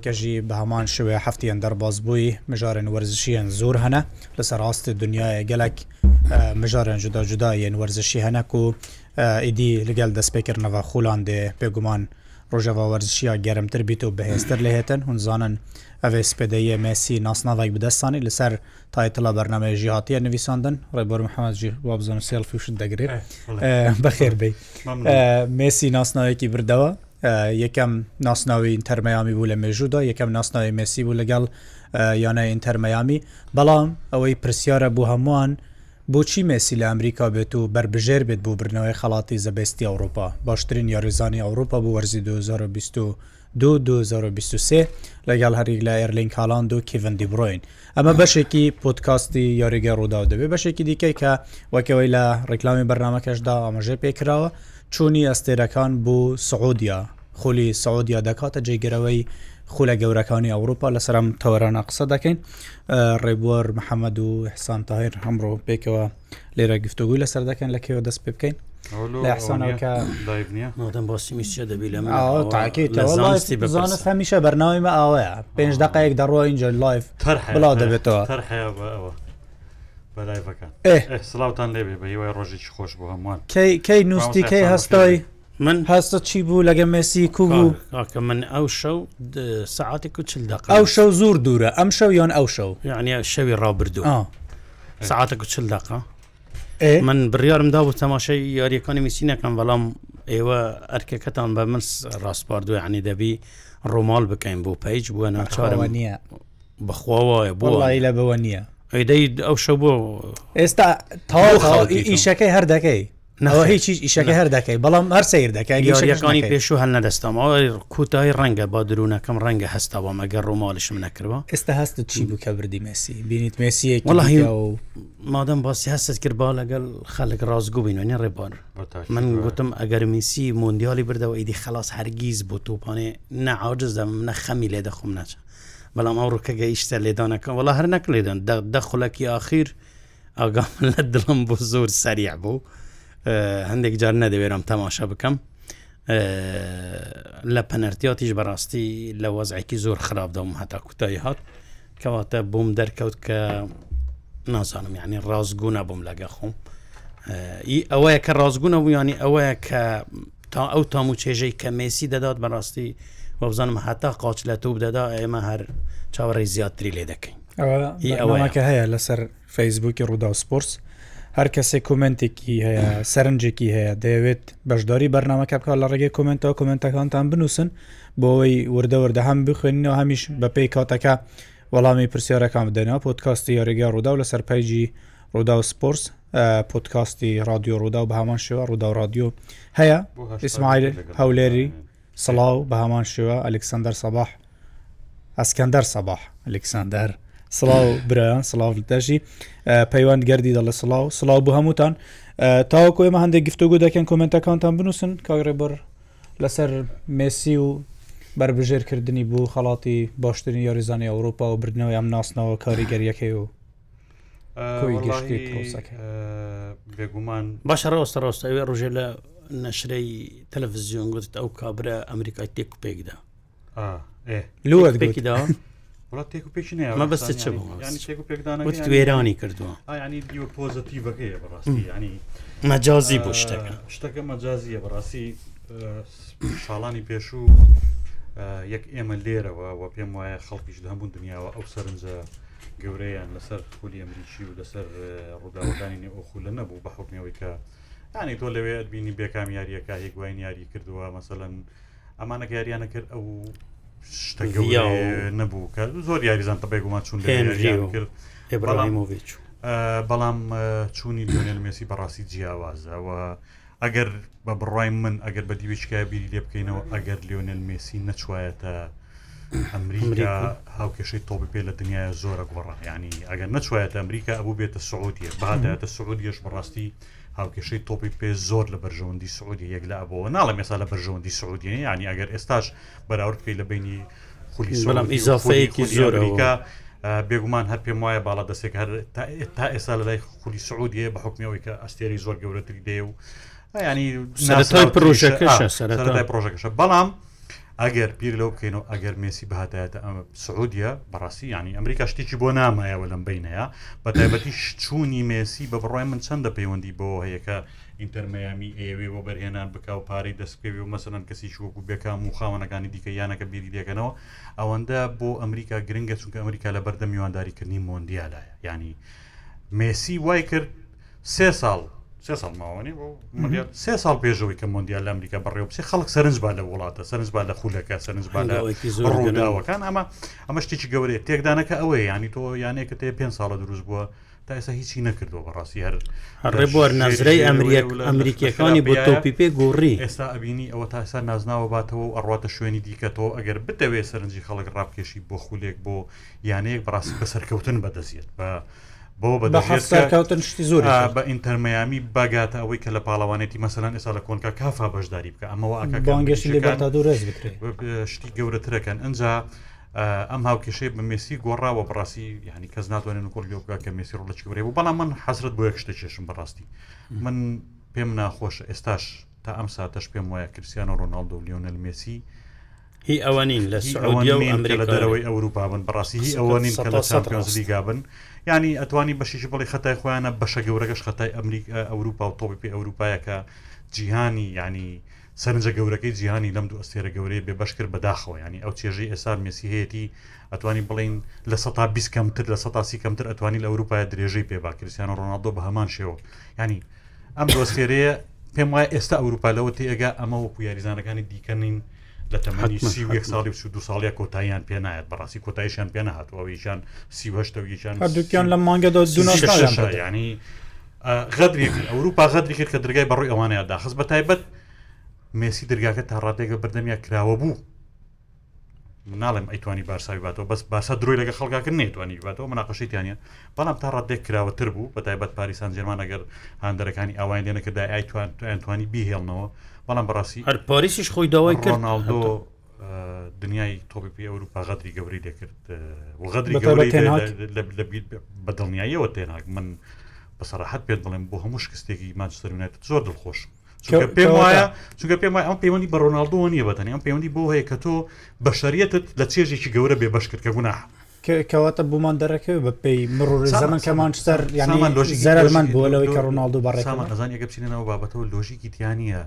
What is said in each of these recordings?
تۆرکەژی بە هەمان شوێ هەفتیان دەرباز بووی مژارن وەرزشیان زۆر هەنە لەسەر ڕاستی دنیاە گەلک مژارن جودا جودایەن وەرزشی هەنەک و ئیدی لەگەل دەستپێکردنەوە خولاندێ پێگومان ڕۆژەوە وەرزشیە گەرمتر بیت و بەهێزتر لە هێتن هەنزانن ئەوێ سپێدەیە مەسی ناسناوای بدەستانی لەسەر تایتەلا بەرنمەیەژی هااتە نویساندن ڕێبەر محەممەدجی وابزن سێلفیشت دەگرێت بەخێربی مەسی ناسناوێکی بردەوە یەکەم ناسناوی ئینتەرمەیامی بوو لە مێژودا یەکەم ناسناوی مسی بوو لەگەڵ یانە ئینتەرمەیامی بەڵام ئەوەی پرسیارە بوو هەمووان بۆچی مسی لە ئەمریکا بێت و بربژێر بێت بۆ برنەوەی خەڵاتی زەبستی ئەوروپا باشترین یاریزانی ئەوروپا بوو وەرزی 2020 2023 لەگەڵ هەریک لە ئەرلینگ هالاند و کیڤندی بڕۆین ئەمە بەشێکی پۆتکاستی یاریگە ڕوودا دەبێت بەشێکی دیکەی کە وەکەوەی لە ڕێکلامی بەرنمەکەشدا ئاماژێ پێکراوە چوونی ئەستێرەکان بۆ سعودیا خولی سعودیا دەکاتە جێگرەوەی خولە گەورەکانی ئەوروپا لەسرم تەوەرانە قسە دەکەین ڕێبوار محەممەد و حسان تاهر هەمڕۆ پێکەوە لێرە گفتوگوی لەسەر دەکەن لە کێوە دەست پێ بکەین هەمیشە بەرناویمە ئاوەیە پێنج دقەیەک دەڕۆ اینجا لایف بڵاو دەبێتەوە بەلایەکان سلااوان لێبێ بە هیوای ڕۆژێکی خۆش بۆ هەمووان کەی نووسی کەی هەستای من هەستە چی بوو لەگە مسی کو بوو کە من ئەو شەو سعاتی کوچل دق ئەو شەو زۆر دوورە ئەم شەو یان ئەو شەو یعنی شەوی ڕابردو سعاتە کوچل دقا من بڕیارمدا بوو تەماشای یاریەکانی میسینەکەم بەڵام ئێوە ئەرکەکەتان بە من ڕاستپاردو عنی دەبی ڕۆمال بکەین بۆ پیج بووە ناچارە نییە بەخواوایە بۆ لە بەوە نییە ئەیدەی ئەو شە بۆ ئێستا تاوا ئیشەکەی هەر دەکەی نەوە هیچ ئیشەکە هەر دەکەی بەڵام هەر سیر دەکەی یەکانی پێشوو هەل نەدەستەمەوە کوتای ڕەنگە با درونەکەم ڕەنگە هەستەوە مەگەر ڕووماڵشم نەکردەوە ئێستا هەستت چی بووکە بردی مەسی بینیت مسیەک مادەم باسی هەست کرد با لەگەڵ خەلک ڕازگو بینێ ڕێبار من گوتم ئەگەر میسی مندیالی بردەوە ئیدی خلاص هەرگیز بۆ توپانێ نەعاجز دەم نە خەمی لێ دەخم ناچە بەڵام ئەو ڕووکە گەیشتە لێدانەکە وڵا هەر نەک لێدان دەخلەکی آخیر ئاگام لە دڵم بۆ زۆر سریع بوو هەندێک جار نەدەوێرم تەماشا بکەم لە پەنەرتیاتیش بەڕاستی لە وەزعێکی زۆر خراپدام هەتا کوتایی هات کەواتە بۆم دەرکەوت کە نازانم یعنی ڕازگوونە بووم لەگە خۆم ئەوەیە کە ڕازگوونە بوو ینی ئەوەیە کە تا ئەو تام و چێژەی کە مێسی دەدات بەڕاستی بە بزانم حتا قاچ لە تۆ بدەدا ئێمە هەر چاوەڕێ زیاتری لێ دەکەین ئەوەکە هەیە لەسەر فەیسبووکی ڕوودا و سپۆرس هەر کەسێ کمنتێکی هەیە سەرنجێکی هەیە دەیەوێت بەشداری بەرنمەکە بکە لە ڕێگەی کمنتەوە کمنتەکانتان بنووسن بۆەوەی وردەوردە هەم بخوێنینەوە هەمیش بە پێی کاتەکە وەڵامی پرسیارەکان بدەنەوە پۆتکاستی یاریگە ڕوودا و لە سەرپەیجی ڕوودا و سپۆرس پۆتکاستی رادیۆ ڕوودا و بە هەمان شێوە ڕوودا و رادیۆ هەیە ئیسمایل هەولێری سڵاو بە هامان شێوە ئەلکسندەر سەباح ئەسکەندەر سەباح ئەلکسندەر سڵاو برایان سڵاو دەژی پەیوەند گردی دەڵە سڵاو سڵاو بە هەمووتان تاوەکو ئێمە هەندێک گفتوگو دەکەن کمنتەکانتان بنووسن کاگرێبەر لەسەر مسی و بربژێرکردنی بوو خەڵاتی باشترین یاریزانی ئەوروپا و بردنەوە ئەم ناسنەوە کاریگەریەکەی و کۆی گەشتی پرۆسەکە بێگومان باشە ڕۆستە ڕۆستە ئەوێ ڕژێ لە نەشرەی تەلەڤزیۆن گوت ئەو کابرا ئەمریکای تێک و پێکدا لوە پێکیدا مە بەستە چ وێرانی کردووە مەجازی بۆ شتەکە شتەکە مەجازیە بەڕاستی شاڵانی پێشوو یەک ئێمە لێرەوە و پێم وایە خەڵکیش هەموو دنیاوە ئەو سەرنجە گەورەیان لەسەر خولی ئەمریکی و لەسەر ڕووداوەکانی نێ ئۆخولە نەبوو بە حکمەوەی کە یانی تۆ لەوێت بینی بێکام یاریەکە هی گوین یاری کردووە مەسەن ئەمانە یاریانە کرد ئەو شتە نەبوو کە زۆر یاریزان تەبێگومان چون کرد ئێبراهیمۆڤچ بەڵام چوونی دوێنێ مێسی بەڕاستی جیاوازەوە ئەگەر بە بڕای من ئەگەر بە دیویچکای بیری لێ بکەینەوە ئەگەر لیۆنل مێسی نەچوایەتە ئەمریکا هاوکێشەی تۆپ پێ لە دنیاە زۆرە گۆڕە ینی ئەگەر نەچوایەتە ئەمریکا ئەبوو بێتە سعودیە بادەتە سعودیش بەڕاستی هاوکێشەی تۆپی پێ زۆر لە بەرژەوەندی سعودی یەک لە ئەبەوە ناڵە مێسا لە بەرژەوەندی سعودی ینی ئەگەر ئێستاش بەراوردکەی لە بینی خولی سڵام ئیزافەیەکی زۆرەکە. بێگومان هەر پێم وایە باڵا دەستێک هەر تا ئێستا لە لای خولی سعودیە بە حکمیەوەی کە ئەستێری زۆر گەورەتری دێ و ینی پرۆژەکەشە بەڵام ئەگەر پیر لەو بکەینەوە ئەگەر مێسی بەهاتایەتە ئەمە سعودیە بەڕاستی ینی ئەمریکا شتێکی بۆ نامایەوە لەم بینەیە بە تایبەتی چوونی مێسی بە بڕای من چەندە پەیوەندی بۆ هەیەکە ئینتەرمەیامی ئێوێ بۆ بەرهێنان بکە و پارەی دەستکەوی و مەسەرەن کەسی وەکو بێکام و خاوەنەکانی دیکە یانەکە بیری دێکەنەوە ئەوەندە بۆ ئەمریکا گرنگە چونکە ئەمریکا لە بەردەم میوانداریکردنی مۆندیالایە ینی مێسی وای کرد سێ ساڵ سێ ساڵ ماوەنی بۆ سێ ساڵ پێشەوەی کە مۆندیال لە ئەمریکا بەڕێوپسی خەڵک سەرنجبا لە وڵاتە سەرنجبا لە خولەکە سەرنجبا لە ڕووداوەکان ئەمە ئەمە شتێکی گەورەیە تێکدانەکە ئەوەیە ینی تۆ یانەیەکە تێ پێ ساڵە دروست بووە تا ئێستا هیچی نەکردەوە بەڕاستی هەر ڕێبوار نازرەی ئەمریک ئەمریکیەکانی بۆ تۆپی پێ گۆڕی ئێستا ئەبینی ئەوە تا ئێستا نازناوە باتەوە ئەڕاتە شوێنی دیکەەوە ئەگەر بتەوێت سەرنجی خەڵک ڕابکێشی بۆ خولێک بۆ یانەیەک بەڕاستی بەسەرکەوتن بەدەزیێت بە بۆ بەکەوتن شتی زۆر بە ئینتەرمەامی باگاتە ئەوەی کە لە پاڵەوانێتی مەسەلەن ئێستا لە کۆنکە کافا بەشداری بکە ئەمەوە ئاگەشتی لەگەتا دوورز بکرێت شتی گەورەترەکەن ئەجا ئەم هاوکێشەی بە مێسی گۆڕاوە بڕاستی یعنی کەس ناتوانێن کۆلگەوکە کە مێسی ڕۆ لە چکورێ بوو بەڵام من حەزرت بۆ یەک شتە کێشم بەڕاستی من پێم ناخۆش ئێستاش تا ئەم ساتەش پێم وایە کرسیانە ڕۆناالدۆ لیۆنل مێسی هی ئەوانین لە ئەمریکا لە دەرەوەی ئەوروپا بن بەڕاستی هی ئەوانین کە لە چمپیۆنزلیگا بن. ینی ئەتوانی بەشیش بڵی خەتای خۆیانە بەشە گەورەکەش خەتای ئەمریک ئەوروپا و تۆپی ئەوروپایەکە جیهانی ینی سەرنجە گەورەکەی جیهانی لەم دوو ئەستێرە گەورەیە بێ بەشکر بەداخەوە ینی ئەو چێژەی ئێسا مسیهەتی ئەتوانی بڵین لە سە بی کەمتر لە سەسی کەمتر ئەتوانی لە ئەوروپای درێژەی پێبا کریسیانە ڕۆناالدۆ بە هەمان شێوە ینی ئەم دۆستێرەیە پێم وایە ئێستا ئەوروپا لەوە تێگە ئەمەوە پویاریزانەکانی دیکەنین لە تەمەنی سی یەک ساڵی و دو ساڵیە کۆتاییان پێ نایەت بەڕاستی کۆتاییشان پێ نەهاتەوەیشان سیهشتەویشان دوکیان لە مانگەدا ینی غەدرێک ئەوروپا غەدرێکێت کە دەرگای بەڕووی ئەوانەیەدا خست بە تایبەت مێسی دەرگاکە تا ڕاتێکە بردەمیە کراوە بوو ناڵێم ئەیتوانی بارساوی باتەوە بەس باسا درۆی لەگە خەڵگاکە نێتوانی باتەوە مناقەشیتیانە بەڵام تا ڕادێک کراوەتر بوو بە تایبەت پاریسان جێمانەگەر هەندەرەکانی ئاوایان لێنەکەدا ئەیتوانتوانی بیهێڵنەوە بەڵام بەڕاستی هەر پاریسیش خۆی داوای کرد ناڵدۆ دنیای تۆپی ئەوروپا غەدری گەوری دەکرد غەدری بە دڵنیاییەوە تێناک من بەسەراحت پێت بڵێم بۆ هەموو شکستێکی ماچسترونێت زۆر دڵخۆش پێم وایە چونکە پێم وای ئەم پەیوەندی بە ڕۆناالدۆ نیە بەتەنی ئەم پەیوەندی بۆ هەیە کە تۆ بە شەریەتت لە چێژێکی گەورە بێ بەش کرد کە گوناح کەواتە بوومان دەرەکە بە پێی مرور زمان کەمانچتەر یانمان زەرمان بۆ لەوەی کە ڕۆناالدو بەڕێ ئەزان ەکەچینەوە بابەتەوە لۆژیکی تیانە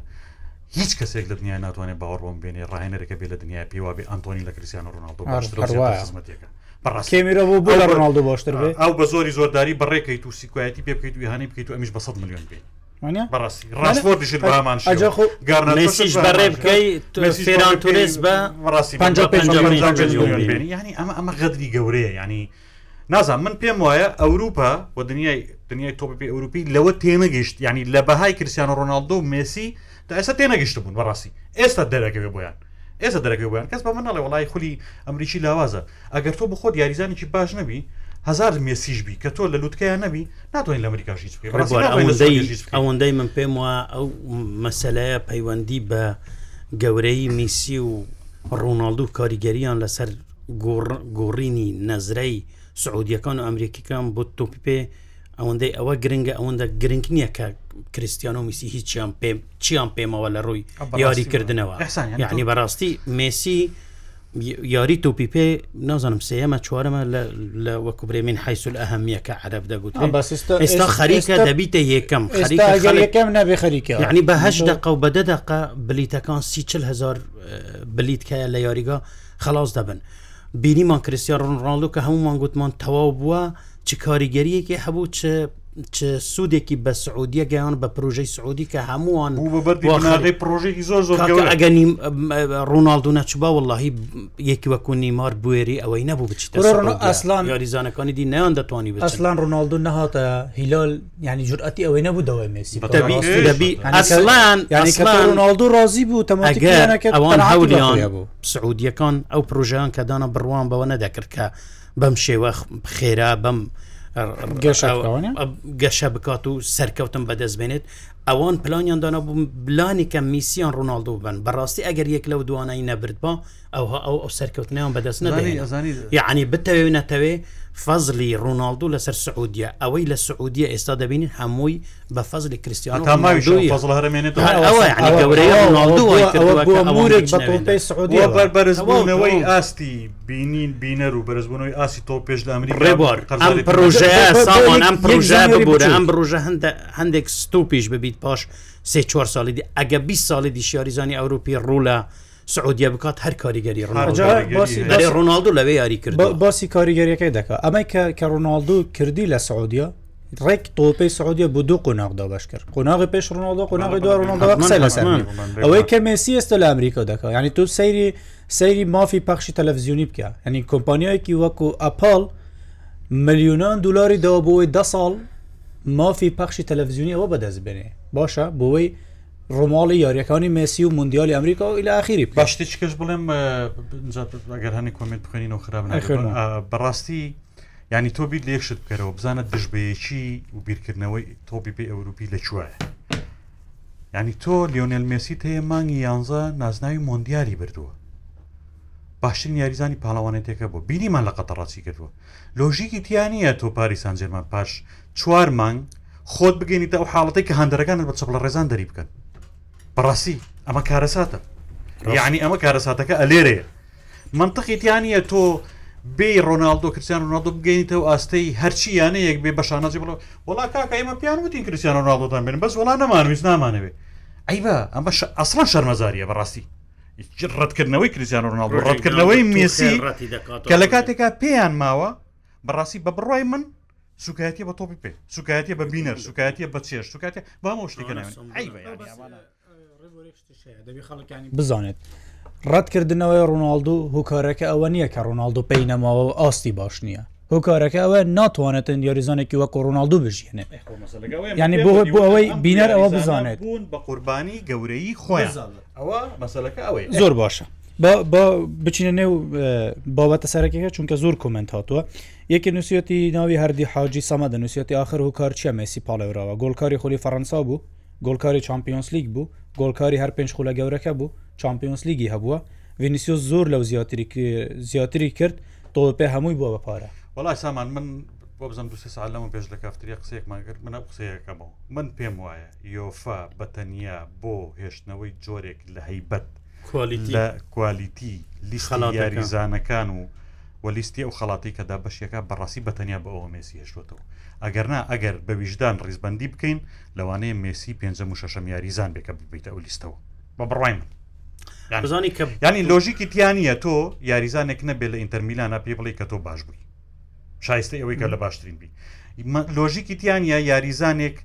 هیچ کەسێک لە دنیا ناتوانێت باوەڕۆم بێنێ ڕاهێنەرەکە بێ لە دنیا پێوا بێ ئەنتۆنی لە کریسیان ڕناالدۆ باشترمەتێکەکە بەڕاستێمیرە بۆ بۆ لە ڕناالدۆ باشتر بێ ئەو بە زۆری زۆرداری بەڕێکیت و سیکایەتی پێ بکەیت ویهانی بکەیت و ئەمیش بە 100 میلیۆن بێت بەڕاستی ڕاستۆ دژ بامان گارنسیش بەڕێ بکەیتێران تورست بە ڕاستی ینی ئەمە ئەمە غەدری گەورەیە ینی نازان من پێم وایە ئەوروپا و دنیای دنیای تۆپی ئەوروپی لەوە تێنەگەشت ینی لە بەهای کرسیان ڕۆناالدۆ و مسی تا ئێستا تێنەگەشت بوون بەڕاستی ئێستا دەرەکەوێ بۆیان ئێستا دەرەکە بۆیان کەس بە منەڵێ وڵی خولی ئەمریکی لاوازە ئەگەر تۆ بخۆت یاریزانێکی باش نەبی هزار مێسیش بی کە تۆ لە لوتکەیان نەبی ناتوانین لە ئەمریکاشیت ئەوەندەی من پێم وە ئەو مەسلەیە پەیوەندی بە گەورەی میسی و ڕووناالدو کاریگەریان لەسەر گۆڕینی نەزرەی سعودیەکان و ئەمریکیەکان بۆ تۆپی پێ ئەوەندەی ئەوە گرنگە ئەوەندە گرنگ نییە کە کریسیانۆ میسی هیچیان پێ چیان پێمەوە لە ڕووی یاریکردنەوە یعنی بەڕاستی مسی یاری تۆپی پێ نازانم سێمە چوارمە لە وەکوبرێ من حیسول ئەهمیە کە عرب دەگوت ئێستا خەریکە دەبیتە یەکەم خەریکەکەم نابێ خەریکە یعنی بەهش دق و بەدە دق بلیتەکان سیهزار بلیتکە لە یاریگا خلاص دەبن بینیمان کریسیان ڕۆنڕالو کە هەمومان گوتمان تەواو بووە چ کاریگەریەکی هەبوو چ سوودێکی بە سعودیە گەیان بە پروۆژەی سعودی کە هەمووان بەڕێ پرۆژێکی زۆر زۆر ئەگەنی ڕووناالدو نەچبا واللهی یەکی وەکو نیمار بێری ئەوەی نەبوو بچیت ئەسلان یاریزانەکانی دی نیان دەتوانی ئەسلان ڕووناالدو نهاتە هیلال ینی جورئەتی ئەوەی نەبوو دەوای مسی ئەسلان ڕووناالدو ڕازی بوو ئەوان هەولیان بوو سعودیەکان ئەو پروۆژیان کە دانا بڕوان بەوە نەدەکرد کە بەم شێوە خێرا بەم گەشە بکات و سەرکەوتم بەدەستبێنێت ئەوان پلانیاندانا بوو بلانێکە میسیان ڕۆناالدۆ بن بەڕاستی ئەگەر یەک لەو دوانایی نەبرد با ئەوها ئەو ئەو سەرکەوتنیان بەدەست نەزانانی یعنی بتەوێ نەتەوێ فەزلی ڕۆناالدو لەسەر سعودیە ئەوەی لە سعودیە ئێستا دەبینین هەمووی بە فەزلی کریسیان بەرزبوونەوەی ئاستی بینین بینەر و بەرزبوونەوەی ئاسی تۆ پێش لە ئەمریکا پرۆژە ئەم پرۆژە بۆرە ئەم ڕۆژە هەندێک هەندێک ستوپیش ببی دیت پاش سێ چوار ساڵی دی ئەگە 20 ساڵی دیشیاریزانی ئەوروپی ڕوولا سعودیا بکات هەر کاریگەری ڕۆناالدو لەوێ یاری کرد باسی کاریگەریەکەی دکات ئەمە کە کە ڕۆناالدو کردی لە سعودیا ڕێک تۆپی سعودیە بۆ دوو قۆناغدا باش کرد قۆناغی پێش ڕۆناڵدا قۆناغی دو ڕۆناڵدا لەسەر ئەوەی کە مسی ئێستا لە ئەمریکا دەکە ینی تۆ سەیری سەیری مافی پەخشی تەلەڤزیونی بکە ینی کۆمپانیایەکی وەکو ئەپال میلیونان دلاری داوا بۆی ده ساڵ مافی پەخشی تەلەڤزیونی ئەوە بەدەست بێنێ باشە بۆەوەی ڕۆماڵی یاریەکانی مسی و مندیالی ئەمریکا و ئیلاخیری باشتی چکەش بڵێم ئەگەر هەنی کمنت بخێنینەوە خراپ بەڕاستی ینی تۆ بیر لێکشت بکەرەوە بزانە دژبەیەکی و بیرکردنەوەی تۆبی پێ ئەوروپی لە چوایە ینی تۆ لیۆنل مسی هەیە مانگی یانزە نازناوی مۆندیاری بردووە باشترین یاریزانی پاڵەوانێتێکە بۆ بینیمان لە قەتەڕاستی کردووە لۆژیکی تیانە تۆ پاری سانجێمان پاش چوار مانگ خۆت بگەینیتە ئەو حاڵەتی کە هەندەرەکانت بە چپڵە ڕێزان دەری بکەن بەڕاستی ئەمە کارەساتە یعنی ئەمە کارەساتەکە ئەلێرەیە منتەقیتیانە تۆ بێ ڕۆناالدۆ کریسیان ڕۆناالدۆ بگەینیتەوە ئاستەی هەرچی یانەیەک بێ بە شانازی بڵەوە وڵا کاکە ئمە پیان وتین کریسیان ڕۆناالدۆتان بێن بەس وڵا نەمانویست نامانەوێ ئەی بە ئەمە ئەسڵان شەرمەزاریە بەڕاستی ڕەتکردنەوەی کریسیان ڕۆناالدۆ ڕەتکردنەوەی مێسی کە لە کاتێکا پێیان ماوە بەڕاستی بە بڕای من سوکایەتی بە تۆپی پێ سوکایەتی بە بینەر سوکایەتی بە چێش سوکاتی بامۆشتیکە بزانێت ڕەتکردنەوەی ڕۆناالدو هوکارەکە ئەوە نییە کە ڕۆناالدو پێی نەماوە و ئاستی باش نییە هۆکارەکە ئەوە ناتوانێتن یاریزانێکی وە کۆڕۆناالدو بژێنێ ینی بۆ بۆ ئەوەی بینەر ئەوە بزانێت بە قوربانی گەورەی خۆیان ئەوە مەسلەکە ئەوەی زۆر باشە بچینە نێو بابەتە سەرەکەەکە چونکە زۆر کومنت هاتووە یەکی نووسەتی ناوی هەردی حاجی سەمەدە نووسەتی آخر و کارچیە مەسی پاڵێراوە گۆلکاری خۆلی فەەنسا بوو گۆلکاری چمپیۆنس لیگ بوو گۆلکاری هەر پێنج خولە گەورەکە بوو چمپیۆنس لیگی هەبووە وینیسیۆ زۆر لەو زیاتری زیاتری کرد تۆ پێ هەمووی بووە بەپارە وڵای سامان من بۆ بزم دو سال لەمە پێش لە کافتری قسەیەکمانگر منە قسەیەەکەمەوە من پێم وایە یۆفا بەتەنیا بۆ هێشتنەوەی جۆرێک لە هەیبەت کوالیتی لیستەڵ یاریزانەکان و وە لیستی ئەو خەڵاتی کەدا بەشیەکە بەڕاستی بەتەنیا بە ئەوە مێسی هێشتوتەوە ئەگەرنا ئەگەر بە ویژدان ڕیزبندی بکەین لەوانەیە مێسی پێ و شەشەم یاریزان بێکە ببیتە ئەو لیستەوە بە بڕای من بزانی کە ینی لۆژیکی تیانە تۆ یاریزانێک نەبێت لە ئینتەرمیلانە پێ بڵێ کە تۆ باش بووی شایستی ئەوەی کە لە باشترین بی لۆژیکی تیانە یاریزانێک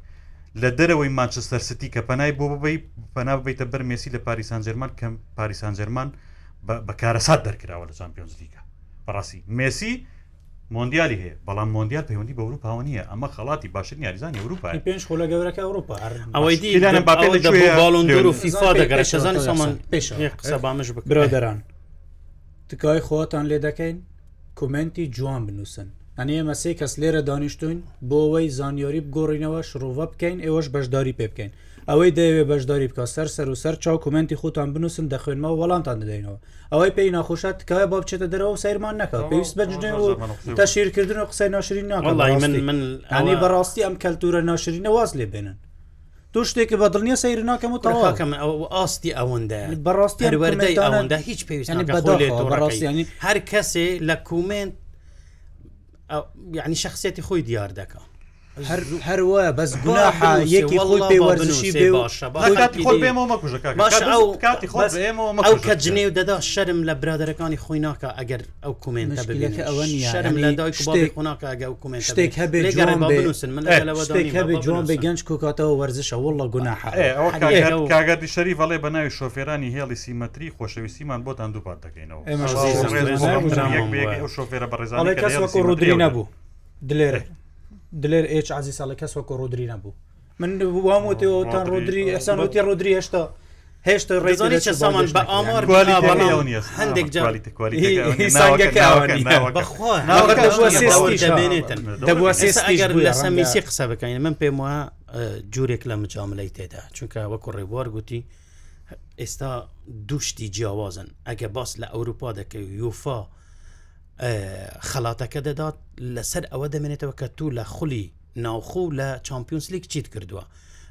لە دەرەوەی مانچستەر ستی کە پەنای بۆ ببی پەنا ببیتە بەر مێسی لە پاریسان جەرمان کەم پاریسان جەرمان بەکارەسات دەرکراوە لە چمپیۆنز لیگە بەڕاستی مێسی مۆندیالی هەیە بەڵام مۆندیال پەیوەندی بە ئەوروپا نیە ئەمە خڵاتی باشترین یاریزانی ئەوروپا پێنج خۆلە گەورەکە ئەوروپا ئەوەی دیلانە باڵندور و فیفا دەگەرە شەزانی سامان پێش قسە بامش بکرۆدەران تکای خۆتان لێ دەکەین کومنتی جوان بنووسن ئەنیە مەسی کەس لێرە دانیشتوین بۆ ئەوەی زانیاری بگۆڕینەوە شڕۆڤە بکەین ئێوەش بەشداری پێ بکەین ئەوەی دەیەوێ بەشداری بکە سەر سەر و سەر چاو کومنتی خۆتان بنووسن دەخوێنمە وەڵامتان دەدەینەوە ئەوەی پێی ناخۆشات کە با بچێتە دەرەوە سیرمان نەکە پێویست بەجدێن و تەشیرکردن و قسەی ناشرین ناڵی من من ئەنی بەڕاستی ئەم کەلتورە ناشرینە واز لێ بێنن تو شتێکی بەدڵنیە سیر ناکەم و تەواکەم ئاستی ئەوەندە بەڕاستی هەروەەردەی ئەوەندە هیچ پێویستانی بەڕاستیانی هەر کەسێ لە کومنت یعنی شخصێتی خۆی دیار دەکە هەروە بەس گوناحا یەکی خۆی پێوەرزشی بێ باشە کە جنێو دەدا شەرم لە برادەکانی خۆی ناکە ئەگەر ئەو کومنتەکە ئەوەنیشەرم لە دای خۆناکە ئەگە ئەو کومنت شتێک هەبێ هەبێ جوان بێ گەنج کوکاتەوە وەرزشە وڵە گوناحا کاگەردی شەری بەڵێ بە ناوی شۆفێرانی هێڵی سیمەتری خۆشەویستیمان بۆتان دووپات دەکەینەوە شۆفێرە بەڕێزان ڕودری نەبوو دلێرە دلێر ئچ عزی ساڵی کەس وەکو ڕودری نەبوو من وامتەوەتان ڕودری ئەسانوتی ڕودری هێشتا هێشتا ڕێزانی چە سامان بە ئامار هەندێک جاڵیتێنێتەر لەسە میسی قسە بکەین من پێم وە جوورێک لە مجاملەی تێدا چونکە وەکو ڕێبوار گوتی ئێستا دوشتی جیاوازن ئەگە باس لە ئەوروپا دەکەی یوفا خەڵاتەکە دەدات لەسەر ئەوە دەمێنێتەوە کە تو لە خولی ناوخۆ لە چمپیۆنسلیک چیت کردووە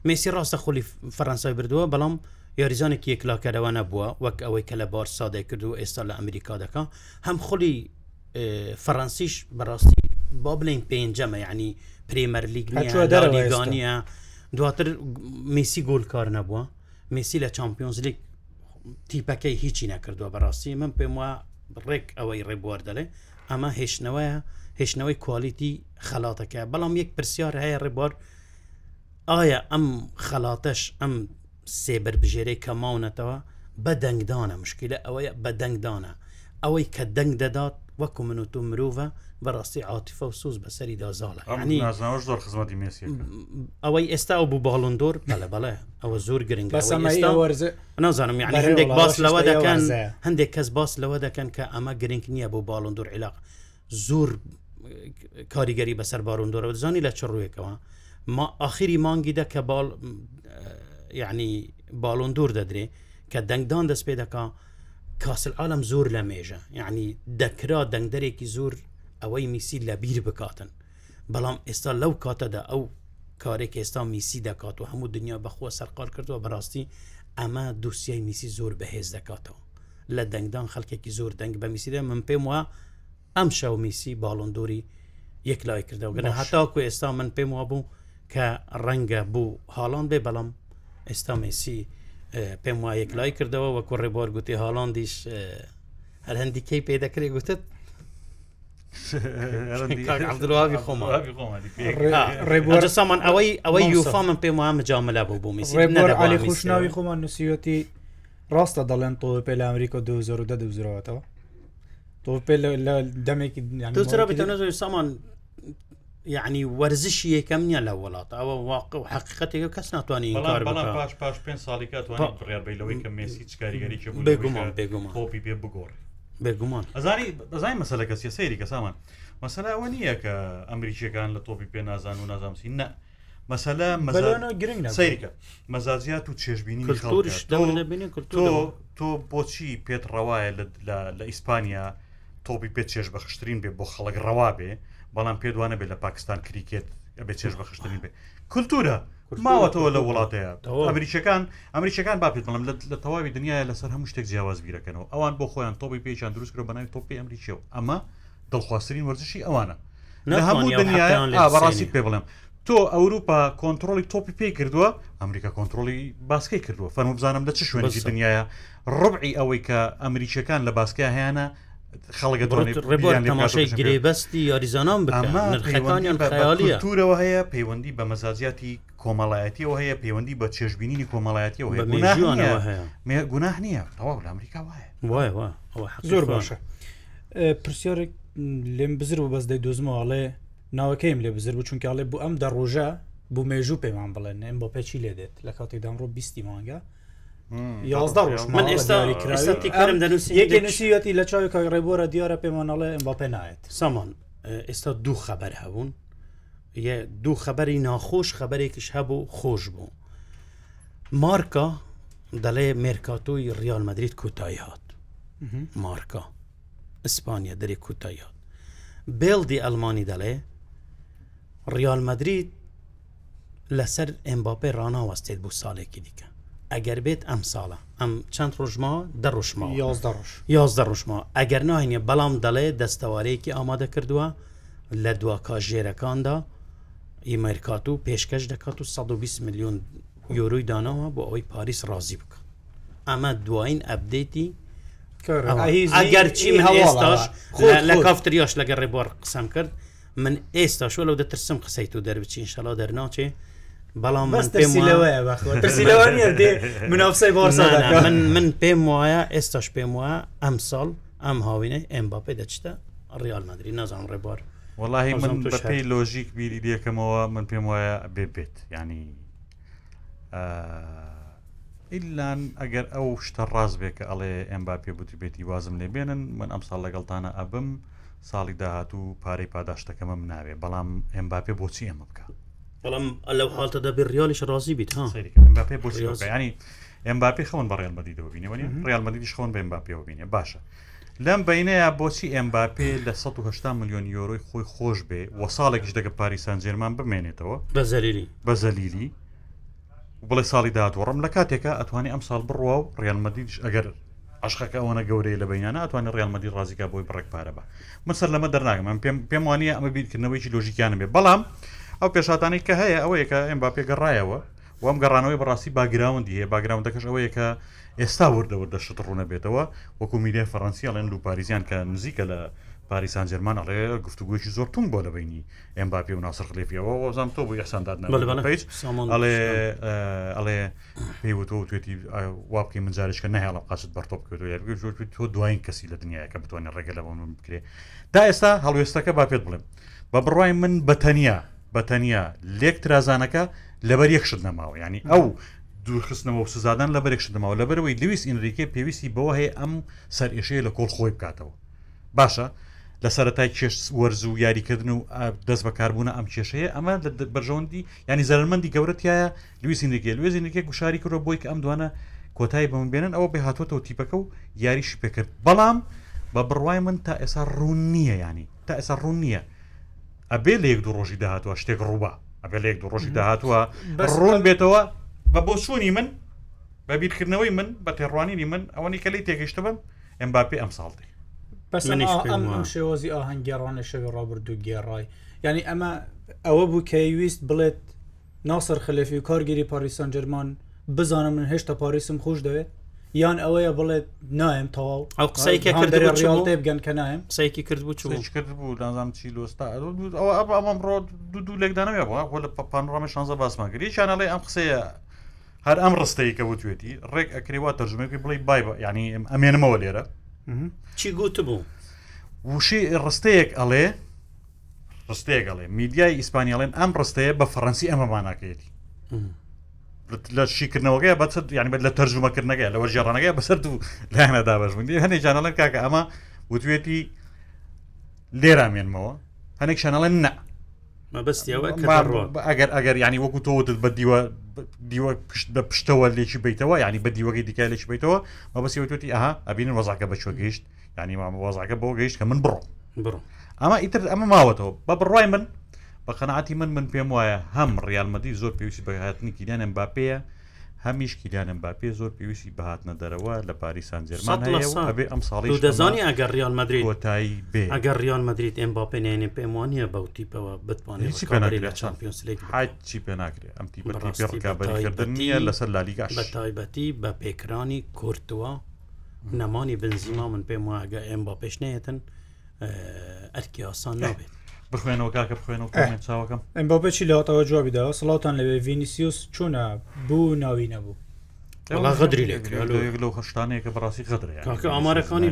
مسی ڕاستە خولی فەرەنسای بردووە بەڵام یاریزانێکی یەکلاکەرەوە نەبووە وەک ئەوەی کە لە بار سادە کردو ئێستا لە ئەمریکا دەکە هەم خولی فەڕەنسیش بەڕاستی با بلین پێنجەمە ینی پرێمەر لیگانە دواتر میسی گۆلکار نەبووە میسی لە چمپیۆنسلیک تیپەکەی هیچی نەکردووە بەڕاستی من پێم وە ڕێک ئەوەی ڕێبوار دەڵێ ئەمە هێشتنەوەیە هێشتنەوەی کوالیتی خەلاتەکە بەڵام یەک پرسیار هەیە ڕێبوار ئایا ئەم خەلاتەش ئەم سێبربژێرەی کە ماونەتەوە بە دەنگدانە مشکلە ئەوەیە بە دەنگدانە ئەوەی کە دەنگ دەدات وەکو من و تو مرۆڤە بەڕاستی عاتیفە و سوز بەسەری دازاڵە ینی زۆر خزمەتی مسی ئەوەی ئێستا ئەو بوو باڵندۆر بەلە بەڵێ ئەوە زۆر گرنگ نازانم یعنی هەندێک باس لەوە دەکەن هەندێک کەس باس لەوە دەکەن کە ئەمە گرنگ نییە بۆ باڵندۆر عێلاق زۆر کاریگەری بەسەر باڕوندۆرە زانی لە چڕوویەکەوە ما آخری مانگی دە کە باڵ یعنی باڵندور دەدرێ کە دەنگدان دەست پێ دەکە کاسل عالم زۆر لە مێژە یعنی دەکرا دەنگدەرێکی زۆر ئەوەی میسی لە بیر بکاتن بەڵام ئێستا لەو کاتەدا ئەو کارێک ئێستا میسی دەکات و هەموو دنیا بەخۆ سەرقال کردووە بەڕاستی ئەمە دووسای میسی زۆر بەهێز دەکاتەوە لە دەنگدان خەکێکی زۆر دەنگ بە میسیدا من پێم وە ئەم شەو میسی باڵندۆری یەک لای کردەوە گەنە هەتاکو ئێستا من پێم وابوو کە ڕەنگە بوو هاڵان بێ بەڵام ئێستا میسی پێم وایە لای کردەوە وەکو ڕێبار گوتی هاڵاندیش هەر هەندیکەی پێ دەکرێت گوتت خۆمانڕێ سامان ئەوەی ئەوەی یوفا من پێم وامە جااملا بوو بوو میسی خوشناوی خۆمان نووسیەتی ڕاستە دەڵێن تۆ پێ لە ئەمریکا 2010 دەوزرەوەتەوە تۆ پێ دەمێکی سامان یعنی وەرزشی یەکەم نیە لە وڵات ئەوە واقع و حقیقەتێک کەس ناتوانانی پاش پاش پێ ساڵی کاتوانڕێبیلەوەی کە مسی چکاریگەری بێگومان بێگومان خۆپی پێ بگۆڕی بێگومان ئەزاری بەزای مەسەلە کەس سەیری کە سامان مەسەلاەوە نییە کە ئەمریکیەکان لە تۆپی پێ نازان و نازامسی نە مەسەلا گرنگ سەیریکە مەزازیات و چێژبینی تۆ تۆ بۆچی پێت ڕەوایە لە ئیسپانیا تۆپی پێ چێژ بەخشترین بێ بۆ خەڵک ڕەوا بێ بەڵام پێدوانە بێت لە پاکستان کریکێت بێ چێش بەخشتنی بێ کولتورە ماوەتەوە لە وڵاتەیە ئەمریکەکان ئەمریکەکان باپیت بڵم لە تەواوی دنیاە لەسەر هەموو شتێک جیاواز بیرەکەنەوە ئەوان بۆ خۆیان تۆپی پێیان دروستکرۆ بەناوی تۆپی ئەمریکیەوە ئەمە دڵخواستترین وەرزشی ئەوانە لە هەموو دنیا بەڕاستی پێ بڵێم تۆ ئەوروپا کۆنتترۆلی تۆپی پێی کردووە ئەمریکا کۆنتترۆلی باسکەی کردووە فەرمو بزانم لە چ شوێنی دنیاە ڕبعی ئەوەی کە ئەمریکیەکان لە باسکە هیانە خەڵگە ڕێبماشەی گرێبەستی یاریزانان بکەمانیان خەیالیەتورەوە هەیە پەیوەندی بە مەزازیاتی کۆمەڵایەتیەوە هەیە پەیوەندی بە چێژبینی کۆمەڵایەتیەوە هەیە گوناه نییە تەواو لە ئەمریکا وایە زۆر باشە پرسیارێک لێم بزر و بەسدەی دۆزمەوەڵێ ناوەکەیم لێ بزر بچونکەڵێ بۆ ئەم دە ڕۆژە بوو مێژوو پەیمان بڵێن ئەم بۆ پێچی لێ دێت لە کاتێک دامڕۆ بیستی مانگە من ئێستاێتی لە چاوی ڕێبۆرە دیارە پێمانەڵێ ئەمباپێ نایێت سامان ئێستا دوو خەبەر هەبوون دوو خەبەری ناخۆش خەبەرێکیش هەبوو خۆش بوو مارکە دەڵێ مێرکاتۆی ریال مدریت کوتایی هات مارکە ئیسپانیا دەری کوتایی هات بێڵدی ئەلمانی دەڵێ ریال مدریت لەسەر ئەمباپێ ڕناوەستێت بوو ساڵێکی دیکە ئەگەر بێت ئەم ساڵە ئەم چەند ڕۆژمەوە دەڕۆژمەوە یازدە ڕۆژمەوە ئەگەر ناهێنێ بەڵام دەڵێ دەستەوارەیەکی ئامادە کردووە لە دواکە ژێرەکاندا ئیمەرکات و پێشکەش دەکات و 120 میلیۆن یۆروی داناەوە بۆ ئەوەی پاریس ڕازی بکە ئەمە دوایین ئەبدەیتی ئەگەر چی هەواستاش لە کافتریاش لەگە ڕێبوار قسەم کرد من ئێستا شۆ لەو دەترسم قسەیت و دەربچین شەلا دەرناچێ بەڵام منافسی بارسا من من پێم وایە ئێستاش پێم وایە ئەم ساڵ ئەم هاوینە ئەم باپی دەچتە ڕیال مادرری نازان ڕێبار وڵی من پێی لۆژیک بیری دیەکەمەوە من پێم وایە بێبێت ینی ئیلان ئەگەر ئەو شتە ڕاز بێ کە ئەڵێ ئەم باپێ بوتی بێتی وازم لێ بێنن من ئەم ساڵ لەگەڵتانە ئەبم ساڵی داهات و پارەی پاداشتەکەمە مناوێ بەڵام ئەم باپێ بۆچی ئەمە بکە بەڵام لەو حالتە دەبێ ریالیش ڕازی بیت پێ بۆنی ئەمباپی خەون بە ڕێل مەدیدەوە بینەوەنی ڕال مەدیش خۆن بە ئەمباپیەوە بینێ باشە لەم بینەیە بۆچی ئەمباپێ لە 180 میلیۆن یۆرۆی خۆی خۆش بێ وە ساڵێکیش دەگە پاریسان جێرمان بمێنێتەوە بەزەلیلی بەزەلیلی بڵێ ساڵی دادوەڕم لە کاتێکە ئەتوانانی ئەم ساڵ بڕوا و ڕێلمەدیش ئەگەر عشقەکە ئەوەنە گەورەی لە بینانە ئەتوانێت ڕێلمەدی ڕازیکا بۆی بڕێک پارە بە من سەر لەمە دەرناگەم من پێم پێم وانە ئەمە بیرکردنەوەیکی لۆژیکیانە بێ بەڵام ئەو پێشاتانی کە هەیە ئەو یکە ئەم با پێگەڕایەوە وام گەڕانەوەی بەڕاستی باگراوندی هەیە باگراون دەکەش ئەوە یکە ئێستا وردەوردە شت ڕوونە بێتەوە وەکو میلیە فەڕەنسی ئەڵێن و پارریزیان کە نزیکە لە پاریسان جرمان ئەڵێ گفتوگوۆشی زۆر تون بۆ لەبینی ئەم باپی و ناسر خلێفیەوە وەزانام تۆ بۆ یەسانداد ئەڵێ ئەڵێ پێیوتۆ توێتی وابکەی منجارشکە نهێڵە قاست بەرتۆ بکەوت زۆر تۆ دوایین کەسی لە دنیاە کە بتوانێت ڕێگە لەەوە من بکرێ تا ئێستا هەڵوێستەکە با پێت بڵێم بە بڕای من بەتەنیا بەتەنیا لێک ترازانەکە لەبەر یەخشت نەماوە ینی ئەو دوورخستنەوە و سزادان لەبەر یەخشتمەوە لەبەرەوەی لویس ئینریکە پێویستی بەوە هەیە ئەم سەر ئێشەیە لە کۆڵ خۆی بکاتەوە باشە لە سەرەتای کێش وەرز و یاریکردن و دەست بەکاربوون ئەم کێشەیە ئەمە بەرژەوەندی ینی زەرمەندی گەورەتیایە لویسینێکی لوێزینێکی گوشاری کرۆ بۆی کە ئەم دوانە کۆتایی بەم بێنن ئەوە بێ هاتوۆتەوە تیپەکە و یاریش پێکرد بەڵام بە بڕوای من تا ئێستا ڕوون نییە ینی تا ئێستا ڕوون نییە ئەبێ لە یەک دو ڕۆژی داهاتوە شتێک ڕووبە ئەبێ لە یەک دو ڕۆژی داهاتوە ڕۆن بێتەوە بە بۆ سوونی من بە بیرکردنەوەی من بە تێڕوانینی من ئەوەی کە لی تێگەشتە بم ئەم باپی ئەم ساڵی شێوەزی ئاهەنگگەڕانە شەوی ڕابرد و گێڕای ینی ئەمە ئەوە بوو کەویست بڵێت ناسەر خلەفی و کارگیری پاریسان جەرمان بزانم من هێشتا پاریسم خۆش دەوێت یان ئەوەیە بڵێت نایم تەواو ئەو قسەیکە کردێ بگەن کە نایم قسەیکی کرد بوو کرد بوو دازام چی لۆستا ئەو ئەمەم ڕۆ دوو دوو لێکدانەوە بۆ لە پانڕامە شانزە باسماگری چانەڵی ئەم قسەیە هەر ئەم ڕستەیە کە وتوێتی ڕێک ئەکرێوا تەرجمەکەی بڵی بای ینی ئەمێنمەوە لێرە چی گوت بوو وشی ڕستەیەک ئەڵێ ڕستەیەک ئەڵێ میدیای ئیسپانیاڵێن ئەم ڕستەیە بە فەڕەنسی ئەمەماناکەیەتی لە شیکردنەوەگەی بە ینی بێت لە تەرجمەکردنەکەی لەوە ژێڕانەکەی بەسەر و لایەنە دابژمندی هەنێک جانەڵەن کاکە ئەمە وتوێتی لێرامێنمەوە هەنێک شانەڵەن نە ئەگەر ئەگەر ینی وەکو تۆوتت بە دیوە دیوە پشت بە پشتەوە لێکی بیتەوە ینی بە دیوەگەی دیکە لێک بیتەوە مە بەسی وتوتی ئەها ئەبین وەزاکە بەچوە گەیشت ینی مامە وەزاکە بۆ گەیشت کە من بڕۆ بڕۆ ئەمە ئیتر ئەمە ماوەتەوە بە بڕای من بە قەنعاتی من من پێم وایە هەم ڕالمەدی زۆر پێویستی بەهاتنی کیدانم باپەیە هەمیش کیدانم باپێ زۆر پێویستی بەهاتنە دەرەوە لە پاریسان جەرمان هەبێ ئەم ساڵی دەزانی ئەگەر ریال مدرری وتایی بێ ئەگەر ریال مدریت ئەم باپێنێنێ پێم وانە بەوتیپەوە بتوانێت لە چمپیۆنسلیک چی پێ ناکرێت ئەم ڕکردن نیە لەسەر لالیگاش بە تایبەتی بە پێکرانی کورتووە نەمانی بنزیما من پێم واگە ئەم با پێشنەتن ئەرکی ئاسان نابێت بخوێنەوە کاکە بخوێنەوە چاوەکەم ئەم بۆ بچی لەاتەوە جوابیداەوە سڵاتان لەوێ ڤینیسیوس چۆنا بوو ناوی نەبوو غدری لەو خشتانەیە کە بەڕاستی غدرێ کاکە ئامارەکانی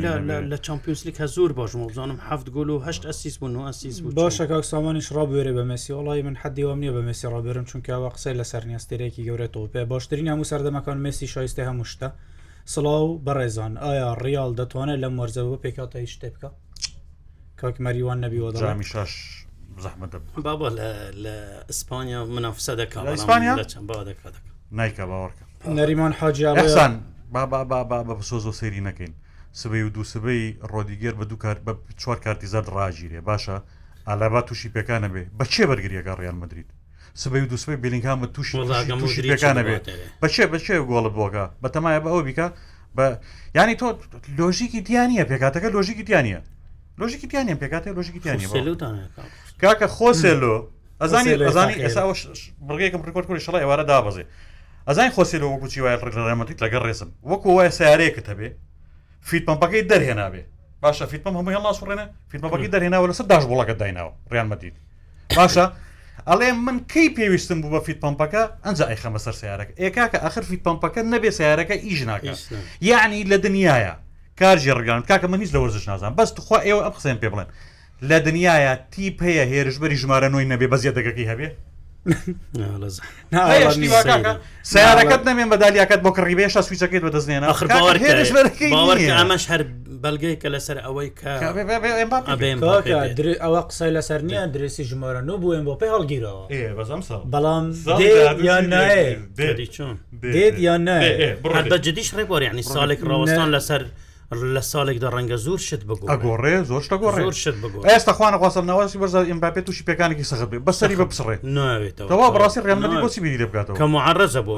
لە چمپیۆنسلیک هە زۆر باش بزانم هەفت گۆل و هەشت ئەسیس بوون ئەسیس بوو باشە کاک سامانیش ڕابێرە بە مەسی وڵی من حدیوام نییە بە مەسی ڕابێرم چونکەوە قسەی لەسەر نیاستێرەێکی گەورێتەوە پێ باشترین هەموو سەردەمەکان مەسی شایستی هەموو شتە سڵاو بەڕێزان ئایا ڕیال دەتوانێت لەم وەرزەوە پێکاتە هیچ شتێ بکە کاک مەریوان نەبیوەدەڕامی شش زەحمە بابە لە ئیسپانیا منافسە دەکات ئیسپانیا نیکە باوەڕکە نەریمان حاجیان بە سۆزۆ سێری نەکەین سبەی و دوو سبەی ڕۆدیگەر بە دوو کار بە چوار کارتیزات ڕاجیرێ باشە ئالابا تووشی پێکانە بێ بەچێ بەرگریەکە ڕیان مدریت سبەی و دووسبەی بلینگام بە تووشی پێکانە بێت بەچێ بەچێ گۆڵە بۆگە بەتەمایە بە ئەوە بیکە بە ینی تۆ لۆژیکی دییانە پێکاتەکە لۆژیکی دییانە لۆژیکی پیانیان پێکاتێ لۆژیکی پیانی کاکە خۆسێلۆ ئەزانی ئەزانی ئێستا بڕگەیەکم پرکۆرت کوری شڵی ئێوارە دابزێ ئەزانی خۆسێلەوە وەکوچی وایە ڕێگەڕێمەتیت لەگە ڕێسم وەکو وایە سیارەیەکت هەبێ فیت پمپەکەی دەرهێنابێ باشە فیت پم هەموو هەڵاس ڕێنە فیتمەکەی دەرهێناوە لەسەر داش بڵەکە دایناوە ڕیانمەدیت باشە ئەڵێ من کەی پێویستم بوو بە فیت پمپەکە ئەنج ئەیخەمە سەر سیارەکە ئێکا کە ئەخر فیت پمپەکە نەبێ سیارەکە ئیژناکە یعنی لە دنیاە کارژی ڕگەان کاکە من نیچ لە وەرزش نازان بەست خوا ئێوە ئە قسەم پێ بڵێن لە دنیاە تیپ هەیە هێرشبەری ژمارە نوۆی نەبێ بەزیە دەگەکی هەبێ سیارەکەت نامێن بەدالیاکەت بۆ کڕیبێشە سویچەکەیت بە دەستێن ئەمەش هەر بەلگەی کە لەسەر ئەوەی ئەوە قسەی لەسەر نییە درێسی ژمارە نو بووێن بۆ پێی هەڵگیرەوە بەڵام یان دێت یان نە جدیش ڕێبوار ینی ساڵێک ڕۆستان لەسەر لە ساڵێکدا ڕەنگە زۆر شت بگۆڕێ زۆر ئێستا خوانەخواستەوەسی بەرز ئەمباپێت تووشی پێکانێکی سەخ بێ بەسەری بە بسڕێ ناوێتەوە بڕاستی ڕێمەی بۆسی بیری بکاتەوە کە معڕزە بۆ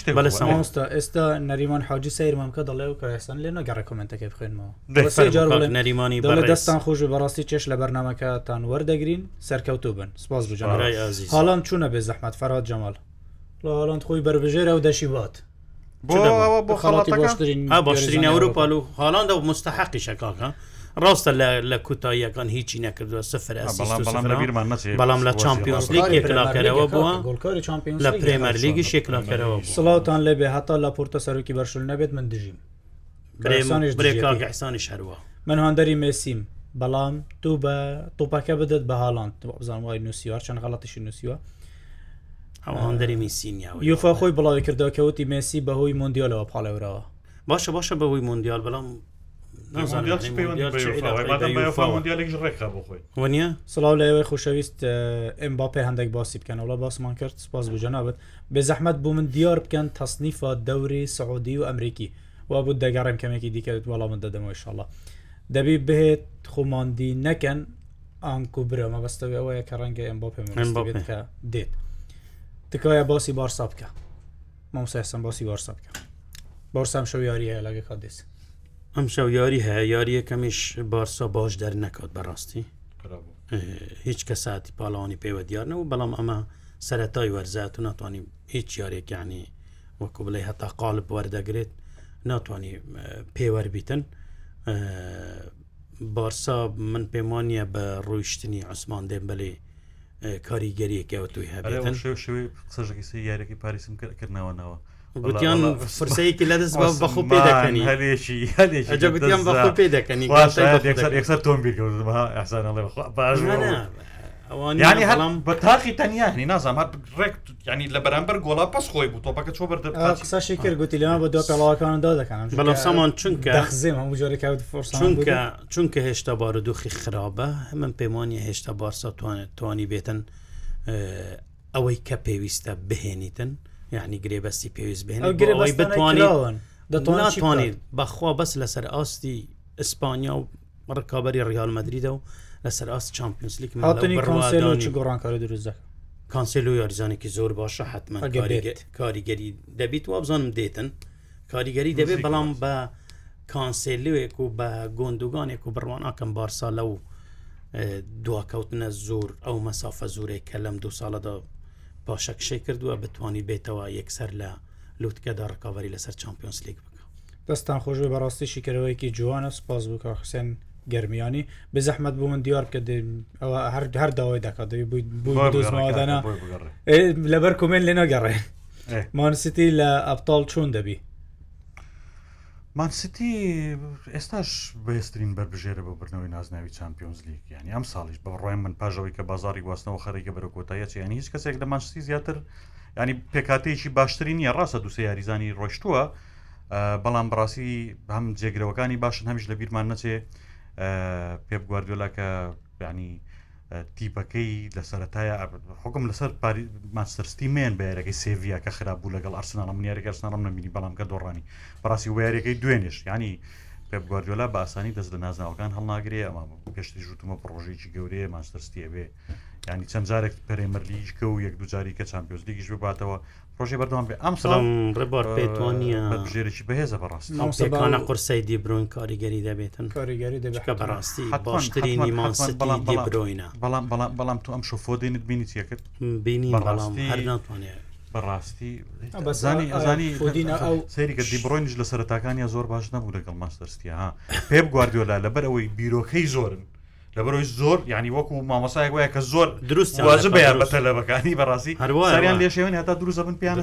شتێک بە سامۆستا ئێستا نەریمان حاجی سیرمامکە دەڵێ و کەستان لێ نەگەڕە کمنتەکە بخێنمەوە نەریمانی بە دەستان خۆش بەڕاستی چێش لە بەرنمەکەتان وەردەگرین سەرکەوتو بن سپاس بجان حالان چوونە بێ زەحمەت فەرات جەمال لاڵند خۆی بربژێرە و دەشی بات. باشترین ئەوروپال و هاڵاندا و مستحقی شکاکە ڕاستە لە کوتاییەکان هیچی نەکردووە سفر بەڵام لە چمپیۆنس لیگلاکەرەوە بووە لە پرێمەر لیگی شێکلاکەرەوە سڵاوان لەبێ هەتا لە پۆرتە سەرۆکی بەرشل نەبێت من دژیم برێکسانی شەروە من هەندری مێسیم بەڵام دوو بە تۆپەکە بدەت بە هاڵاند بزان وای نووسیوار چەند غڵاتیشی نووسیوە ئەو هەندری میسینیا یوفا خۆی بڵاوی کردەوەکەوتی مسی بەهۆی مندیالەوە پاڵێورەوە باشە باشە بەهۆی مندیال بەڵام وە سلااو لەوەی خوشەویست ئەمباپێ هەندێک باسی بکەن وڵە باسمان کرد سپاس بژەنابێت بێ زەحمەت بوو من دیار بکەن تەسنیفە دەوری سعودی و ئەمریکی وا بوو دەگەڕم کەمێکی دیکەوێت وەڵام من دەدەمەوە شڵە دەبی بهێت خۆماندی نەکەن ئانکو برە مەبەستەوەی ئەوەیە کە ڕەنگە ئەمباپێ دێت تکایە باسی بارسا بکە مامسەسم باسی بارسا بکە بارسام شەو یاریە لەگە کا دێس ئەم شەو یاری هەیە یاریەکەمیش بارسا باش دەر نەکات بەڕاستی هیچ کە ساتی پاڵانی پێوە دیارنەوە بەڵام ئەمە سەتای وەرزات و ناتوانانی هیچ یارێکیانی وەکو بڵێ هەتا قالب وەردەگرێت ناتوانانی پێوە بیتن بارسا من پێمانە بە ڕۆیشتنی عوسمان دێمبلێ کاریگەریەکەوە توی هەبێتن قسەژێکی یارێکی پاریسم کردنەوەنەوە. گوتیان فرسەیەکی لە دەست بە خۆ پێ دەکەنی هەلێشیگوتیان بە خۆ پێ دەکەنی تۆم بیرکەوتمەسانڵێ باش ینی هەڵام بە تاقی تەنیانی نازام هە ڕێک ینی لە بەرامبەر گۆڵا پس خۆی بوو تۆپەکە چۆ بەردە قساشی کرد گوتی لەمە بە دو پێڵاوەکاندا دەکەن بەڵام سامان چونکە دەخزیم هەموو جۆرەکەوت چونکە چونکە هێشتا بارودۆخی خراپە هەمن پەیمانی هێشتا بارسا توانێت توانی بێتن ئەوەی کە پێویستە بهێنیتن یعنی گرێبەستی پێویست بهێن بتوانین دەتوانێت بەخوا بەس لەسەر ئاستی ئیسپانیا و ڕکابی ڕیال مدریدا و لەسەر ئاست چمپیۆنسلیک هاتنی گۆڕانکاری دروستەکە کانسل و یاریزانێکی زۆر باشە حتممە کاریگەری دەبیت و بزانم دێتن کاریگەری دەبێت بەڵام بە کانسلوێک و بە گۆندوگانێک و بڕوان ئاکەم بارسا لە و دواکەوتنە زۆر ئەو مەسافە زورێک کە لەم دو ساڵەدا پاشەکشەی کردووە بتانی بێتەوە یەکسەر لە لوتکەدا ڕکاوەری لەسەر چمپیۆنسلیک بکە دەستان خۆشوی بەڕاستیشی کەرەوەیکی جوانە سپاس بکە حسێن گرمیانی بزەحمت بوو من دیار کە ئەوە هەر هەر داوای دەکات دەنا لەبەر کومێن لێ نەگەڕێ مانسیتی لە ئەپتال چۆن دەبی مانسیتی ئێستاش بەێستترین بەربژێرە بۆ برنەوەی نازناوی چمپیۆنز لیگ یانی ئەم ساڵیش بە ڕۆی من پاژەوەی کە بازاری گواستنەوە خەرێکە بەرە کۆتایە چ ینی هیچ کەسێک لە مانسیتی زیاتر ینی پێکاتەیەکی باشترین یە ڕاستە دووسێ یاریزانی ڕۆشتووە بەڵام بڕاستی هەم جێگرەوەکانی باشن هەمیش لە بیرمان نەچێ پێپ گواردۆلا کە بینی تیپەکەی لە سەرەتایە حکم لەسەر ماستەرستی مێن بەیارەکەی سێڤیا کە خراپبوو لەگەڵ ئارسناڵ منیارەکە ئەرسناڵم نمینی بەڵام کە دۆڕانی بەڕاستی وارەکەی دوێنێش ینی پێپ گواردۆلا بە ئاسانی دەست لە نازناوەکان هەڵناگرێ ئەمە پێشتی ژوتمە پرۆژێکی گەورەیە ماستەرستیە بێ ینی چەند جارێک پەرێمەرلیش کە و یەک دوجاری کە چمپیۆزلیگیش بباتەوە پرۆژی بەردەوام بێ ئەم سلام ڕێبار پێتوانە بژێرەی بەهێزە بەڕاستیەکانە قرسەی دیبرۆین کاریگەری دەبێتن کاریگەری دەبێتکە بەڕاستی باشترینی ماسی دیبرۆینە بەڵام بەڵام بەڵام تو ئەم شوفۆدێنت بینی چەکرد بینی بەڵام هەر ناتوانێت بەڕاستی بەزانی ئەزانی سەریکە دیبڕۆینش لە سەرتاکانی زۆر باش نەبوو لەگەڵ ماستەرستی ها پێ گواردیۆلا لەبەر ئەوەی بیرۆکەی زۆرن لەبەرۆی زۆر ینی وەکو مامەسایەک وایە کە زۆر دروست واژبیان بەتە لە بەکانی بەڕاستی هەروایان لێشێوێن هەتا دروزە بن پیان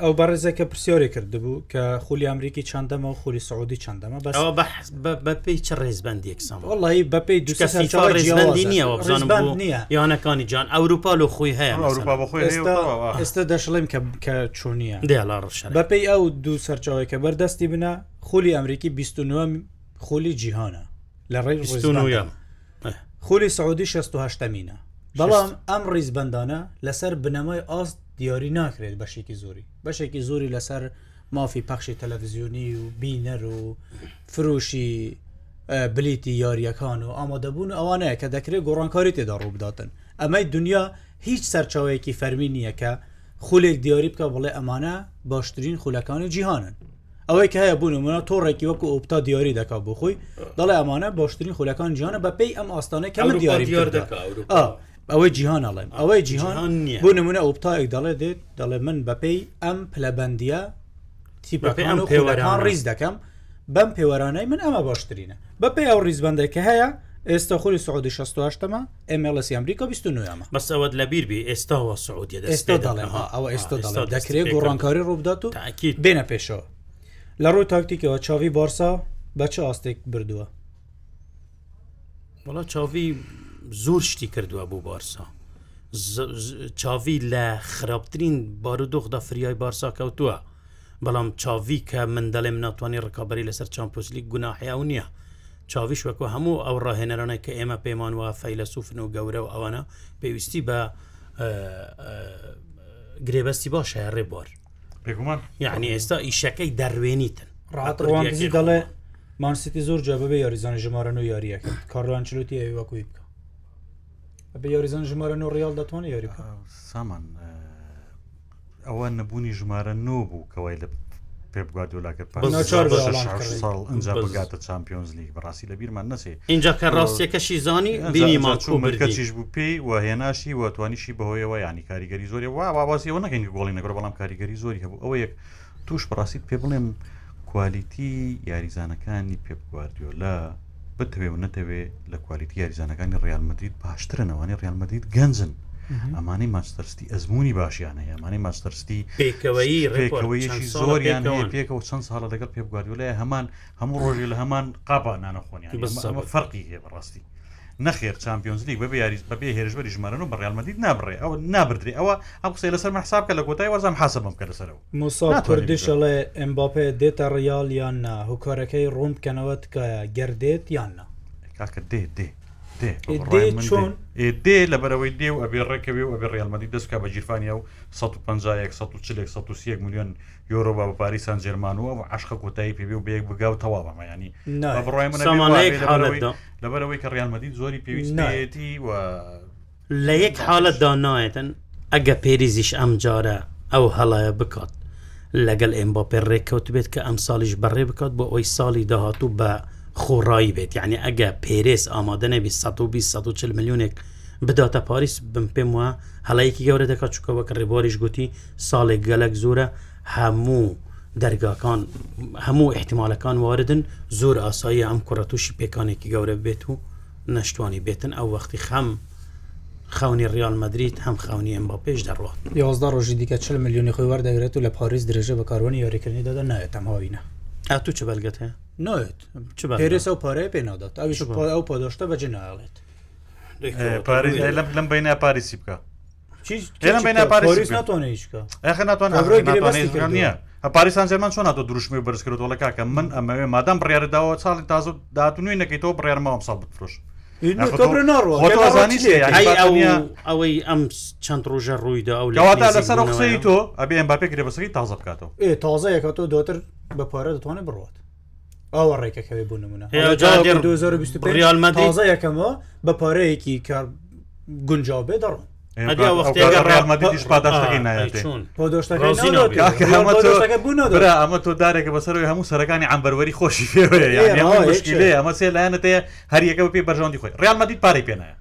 ئەو بەڕێزە کە پرسیۆری کردبوو کە خولی ئەمریکی چنددەمە و خولی سعودی چنددەمە بەس بەپی چ ڕێزبندێکسم وڵی بەپی دوکەسەرێزبندی نییە بزانم نیە یانەکانی جان ئەوروپا و خۆی هەیە ئێستا دەشڵێم کە چوونیە دێڵڕش بەپی ئەو دوو سەرچاوی کە بەردەستی بنە خولی ئەمریکی 29 خولی جیهانە لە ڕێژ خولی سعودی 16مینە بەڵام ئەم ڕیزبندانە لەسەر بنەمای ئاست دیاری ناکرێت بەشێکی زۆری بەشێکی زۆری لەسەر مافی پەخشی تەلەڤزیۆنی و بینەر و فروشی بلیتی یاریەکان و ئامادەبوون ئەوانەیە کە دەکرێت گۆڕانکاری تێدا ڕووبداتن ئەمەی دنیا هیچ سەرچاوەیەکی فەرمی نییە کە خولێک دیاری بکە بڵێ ئەمانە باشترین خولەکانی جیهانن ئەوەی کە هەیە بوونمونە تۆڕێکی وەکو ئۆپتا دیاری دەکا بۆ خۆی دەڵێ ئەمانە باشترین خولەکان جیانە بە پێی ئەم ئاستانە کەمە دیار ئەوەی جیهانەڵێم ئەوەی جیهان بۆ نمونە ئۆپتایەک دەڵێ دێت دەڵێ من بەپەی ئەم پلەبندە تیپەکان و پێوەران ڕیز دەکەم بەم پێوەرانەی من ئەمە باشترینە بەپی ئەو ڕیزبندێککە هەیە ئێستا خولی سعودی 16ەمە ئەمLسی ئەمریکا 29مە بەسەوەت لە بیربی ئێستاوە سعودی ئێستا دەڵێ ئەوە ئێستا دەکرێت گۆڕانکاری ڕووبدات و بێنە پێشەوە لە ڕووی تاکتیکەوە چاوی بارسا بە چه ئاستێک بردووە وڵا چاوی زۆر شتی کردووە بۆ بارسا چاوی لە خراپترین بارودۆخدا فریای بارسا کەوتووە بەڵام چاوی کە من دەڵێم ناتوانانی ڕکابی لەسەر چمپۆسلی گوناحیا و نییە چاویش وەکو هەموو ئەو ڕاهێنەرانە کە ئێمە پەیمان وە فەیلسوفن و گەورە و ئەوانە پێویستی بە گرێبەستی باشە ڕێبوار پێگومان یعنی ئێستا ئیشەکەی دەروێنیتن ڕاتڕوانزی دەڵێ مانسیتی زۆر جا بەبێ یاریزان ژمارەن و یاریەکە کارلانچلوتی ئەوەکوی بکە بە یاریزان ژمارە و ڕیال دەتوانێت یاری سامان ئەوە نەبوونی ژمارە نۆ بوو کەوای لە پێ بگواردۆلاکرد ساڵ ئەجا بگاتە چمپیۆنز لیگ بەڕاستی لە بیرمان نسێ اینجا کە ڕاستیەکەشی زانی بینی ماچوومەکەچیش بوو پێی و هێناشی و توانیشی بەهۆیەوە ینی کاریگەری زۆری وا واواسیەوە نەکەین گۆڵی نەگەڕ بەڵام کاریگەری زۆری هەبوو ئەوە یەک توش بەڕاستیت پێ بڵێم کوالیتی یاریزانەکانی پێ بگواردیۆلا بتەوێ و نەتەوێ لە کوالیتی یاریزانەکانی ڕالمەدید باشترنەوانی ڕالمەدید گەنجن ئەمانەی ماستەرستی ئەزمموی باشیان هەیە ئەمانەی ماستەرستی پێکەوەیەکی زۆریان پێکەوە چەند ساڵە لەگەڵ پێبگواردوولای هەمان هەموو ڕۆژی لە هەمان قاپانانە خۆنیان بەمە فەرقی هەیە بەڕاستی. نەخێر چمپیۆنزلیک بەبێ یاریز بەبێ هێرشبەری ژمارن و بەڕالمەدید نابڕێ ئەو نابدرێ ئەوە ئەم قسەی لەسەر مەحساب کە لە کۆتای وەزام حسە بم کە لەسەرەوە مساڵێ ئەمباپێ دێتە ڕیال یاننا هوکارەکەی ڕوم بکەنەوە تکایە گردێت یاننا کاکە دێ دێ چۆن دێ لە بەرەوەی دێ و ئەبێ ڕێکەوێ و ئەبێ ڕێڵمەدی دەستکە بە جیرفانیا و 150 میلیۆن یۆرۆ بە بەپاری سان جێرمانوە و عشق کۆتایی پێبێ و بەیەک بگا و تەواوەمە ینی بڕای من لەبەرەوەی کە ڕیانمەدی زۆری پێویستێتی و لە یەک حالت دانایەتەن ئەگە پێریزیش ئەم جارە ئەو هەڵایە بکات لەگەڵ ئێمباپێ ڕێککەوت بێت کە ئەم ساڵیش بەڕێ بکات بۆ ئەوی ساڵی داهاتوو بە خۆڕایی بێت یعنی ئەگە پێرێز ئامادە نەبی 120 میلیونێک بداتە پاریس بم پێم وە هەڵەیەکی گەورە دەکات چکەوە کە ڕێباریش گوتی ساڵێک گەلک زۆرە هەموو دەرگاکان هەموو احتیمالەکان واردن زۆر ئاسایی ئەم کوڕە تووشی پێکانێکی گەورە بێت و نەشتوانی بێتن ئەو وەختی خەم خاونی ریال مدریت هەم خاونی ئەم با پێش دەڕات 11 ڕۆژی دیکە 40 میلیۆنی خۆی وەردەگرێت و لە پاریس درێژە بە کارۆنی یاریکردنی دەدا نایێت ئەماوینە ئەتو چ بەلگەت هەیە نێت پێرێسە و پارەیە پێنادات ئەوش ئەو پادۆشتە بەجێ ناڵێت لەم بینە پارێسی بکە پاریسان زێمان چۆن تۆ دروشمی بەرزکردەوە لە کاکە من ئەمەوێ مادام بڕیارداەوە چاڵی تازە داتونوی نەکەیتەوە بڕێرمەوە ساڵ بفرۆش ئەوەی ئەم چەند ڕۆژە ڕوویدا ئەو لەواتا لەسەر قسەی تۆ ئەبێ ئەم باپێک لە بەسەری تازە بکاتەوە ئێ تازە یەکە تۆ دوتر بە پارە دەتوانێت بڕات ئەوە ڕێکەکەوێ بوو نمونە ریالمە تازە یەکەمەوە بە پارەیەکی کار گونجاوبێ دەڕم ئەمە تۆ دارێکە بەسەرەوەی هەموو سەرەکانی ئەمبەروەری خۆشی فێوەیە ئەمە سێ لایەنەتەیە هەریەکە پێ بەژۆندی خۆی ڕالمەدیت پارەی پێنایە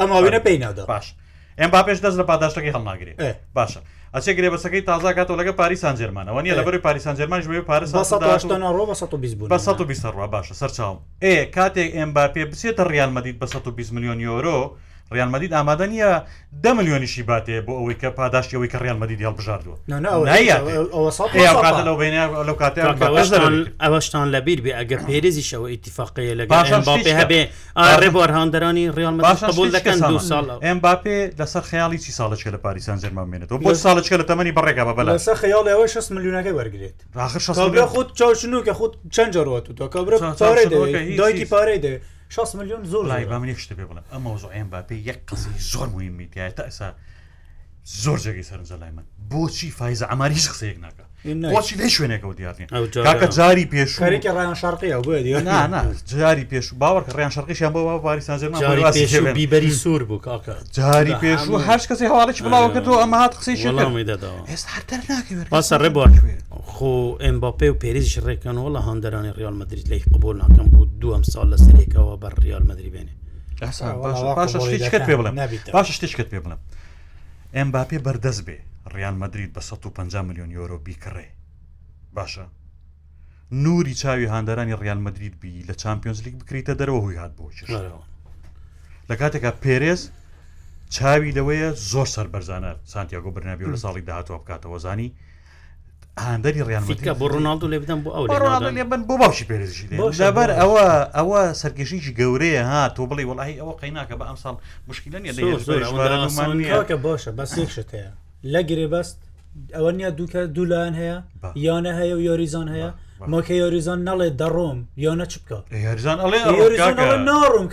ئەماوێنە پێینادا باش ئەم با پێش دەست لە پاداشتەکەی هەڵناگرێت باشە. ئەچێ گرێبەسەکەی تازاکاتەوە لەگە پاریسان جرمانەوە نیە لەبەر پاریسان جرمانش بێ پارە باشە سەرچاوم ئێ کاتێک ئەم با پێ بچێتە ڕیانمەدید بە 120 میلیۆن یۆرۆ ڕیانمەدید ئامادە نیە ده میلیۆنیشی باتێ بۆ ئەوەی کە پاداشتی ئەوەی کە ڕیانمەدی دیال بژاردووە لەو ئەوەشتان لەبییر بێ ئەگە پێرزیش ئەوە ئیتیفاقەیە لە هەبێ ئارێ بۆ هاندەرانی ڕیال دەکەن دو ساڵ ئەم باپێ لەسەر خیاڵی چی ساڵچکە لە پاریسان جەرمان مێنێتەوە بۆ ساڵچکە لە تەمەنی بەڕێگا بە بەلا سە خیاڵ ئەوە 6 میلیونەکە وەرگێت خود چاوشنوکە خود چەند جارەوە تو تۆ دایکی پارەی دەوێت 6 میلیۆن زۆر لای با منێک شت پێ بڵم ئەمە زۆیان باپێ یەک قسی زۆر مهمی تایە تا ئەسا زۆر جێگەی سەرنجە لای من بۆچی فیزە ئەماری شخصەیەک ناکە بۆچی لە شوێنێکەوە دیاتین کاکە جاری پێشێکی ڕیان شارقی جاری پێش باوەکە ڕیان شارقیشیان بۆ پاریسان بیبەری سوور بوو کاکە جاری پێش و هەر کەسی هەواڵێک بڵاو کردەوە ئەمە هات قسەیشدا پاسە ڕێبوارێ خۆ ئەمباپێ و پێریش ڕێکەنەوە لە هەندەرانی ریال مدرید لەیک قبول ناکەم بوو دوم سال لە سرێکەوە بەر ریال مدرری بێنێ پاشە شتێکت پێ بڵم باشە شتێکت پێ بڵم ئەمباپێ بەردەست بێ ڕیان مدرید بە 150 میلیۆن یۆرۆ بیکڕێ باشە نوری چاوی هاندەرانی ڕیان مدرید بی لە چمپیۆنز لیگ بکریتە دەرەوە هوی هاات بۆ لە کاتێکا پێرێز چاوی لەوەیە زۆر سەر بەرزانە سانتیاگۆ برنابی لە ساڵی داهاتوە بکاتەوە زانی هەندری ڕیانکە بۆ ڕۆناالدو لێ بدەم بۆ ئەو بن بۆ باشی پێرزشی لەبەر ئەوە ئەوە سەرکێشیی گەورەیە ها تۆ بڵی وڵی ئەوە قەیناکە بە ئەم ساڵ مشکلە نیە زۆرمان باشە بەس شتەیە لە گرێبەست ئەوە نیە دووکە دوولایەن هەیە یانە هەیە و یۆریزان هەیە مۆکە یۆریزان نەڵێ دەڕۆم یانە چ بکە ناڕم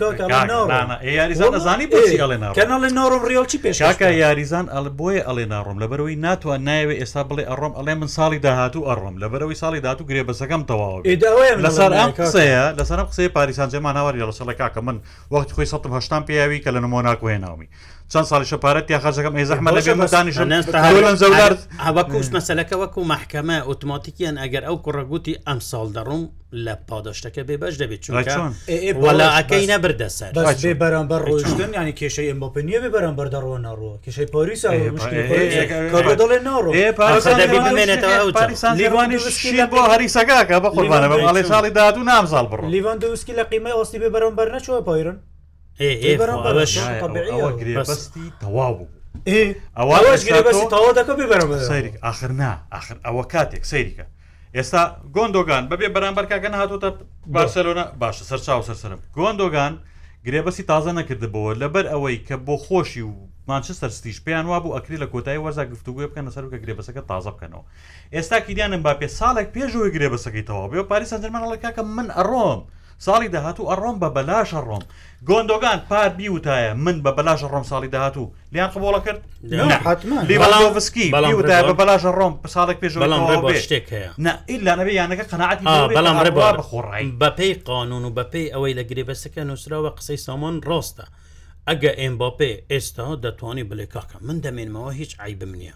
ناڕێ ناڕم ڕێڵ چی پێشکە یاریزان ئەل بۆیە ئەڵێ ناڕۆم لەبەرەوەی ناتوان نایوێ ئێستا بڵێ ئەڕۆم ئەڵێ من ساڵی داهاتوو ئەڕۆم لەبەرەوەی ساڵی داات و گرێبەسەکەم تەواو لەسەر ئەم قسەیە لەسەر قسەی پاریسان جێمان ناوەری لەسەڵ کاکە من وەخت خۆی سەم هشتان پیاوی کە لە نمۆناکوێ ناومی چەند ساڵیشە پارەت یاخەکەم ئێزەحمەدانیشەوەکو مەسلەکە وەکو محکەمە ئۆتوماتیکیان ئەگەر ئەو کوڕەگوتی ئەم ساڵ دەڕوم لە پادەشتەکە بێ بەش دەبێت وەلاەکەی نەبردەسەر بێ بەرامبەر ڕۆشتن ینی کێشەی ئەمبپنیە بێ بەرامبەر دەڕۆ ناڕوە کێشەی پۆریس دەڵێ ناڕۆ بۆ هەریسەگاکە بە قوربانە بەڵێ ساڵی داات و نام ساڵ بڕ لیوان دوسکی لە قیمە ئۆستی بێ بەرامبەر نەچوە پایرن تەواو آخر نا آخر ئەوە کاتێک سەیریکە ئێستا گۆندۆگان بەبێ بەرامبەر کاگەن هاتۆتە بارسەلۆنا باشە سەرچاو سەرسرم گۆندۆگان گرێبەسی تازە نەکردبەوە لەبەر ئەوەی کە بۆ خۆشی و مانچستەر ستیش پێیان وا بوو ئەکری لە کۆتایی وەرزا گفتوگوێ بکەن لەسەر کە گرێبەسەکە تازە بکەنەوە ئێستا کیدیانم با پێ ساڵێک پێشەوەی گرێبەسەکەی تەواو بێ پاریسەنجرمانەڵەکەکە من ئەڕۆم. ساڵی داهاتوو ئەڕۆم بە بەلاشە ڕۆم گۆندۆگان پار بیوتایە من بە بەلاشە ڕۆم ساڵی داهاتوو لیان قبۆڵە کرد بەڵامسکی بەڵام بە بەلاشە ڕۆم ساڵێک پێش شتێک هەیە ئللا نەبێ یانەکە قەنعاتی بەڵام بخۆڕی بە پێی قانون و بە پێی ئەوەی لە گرێبەسەکە نووسراوە قسەی سامان ڕاستە ئەگە ئێمباپێ ئێستا دەتوانانی بڵێ کاکە من دەمێنمەوە هیچ عیبم نییە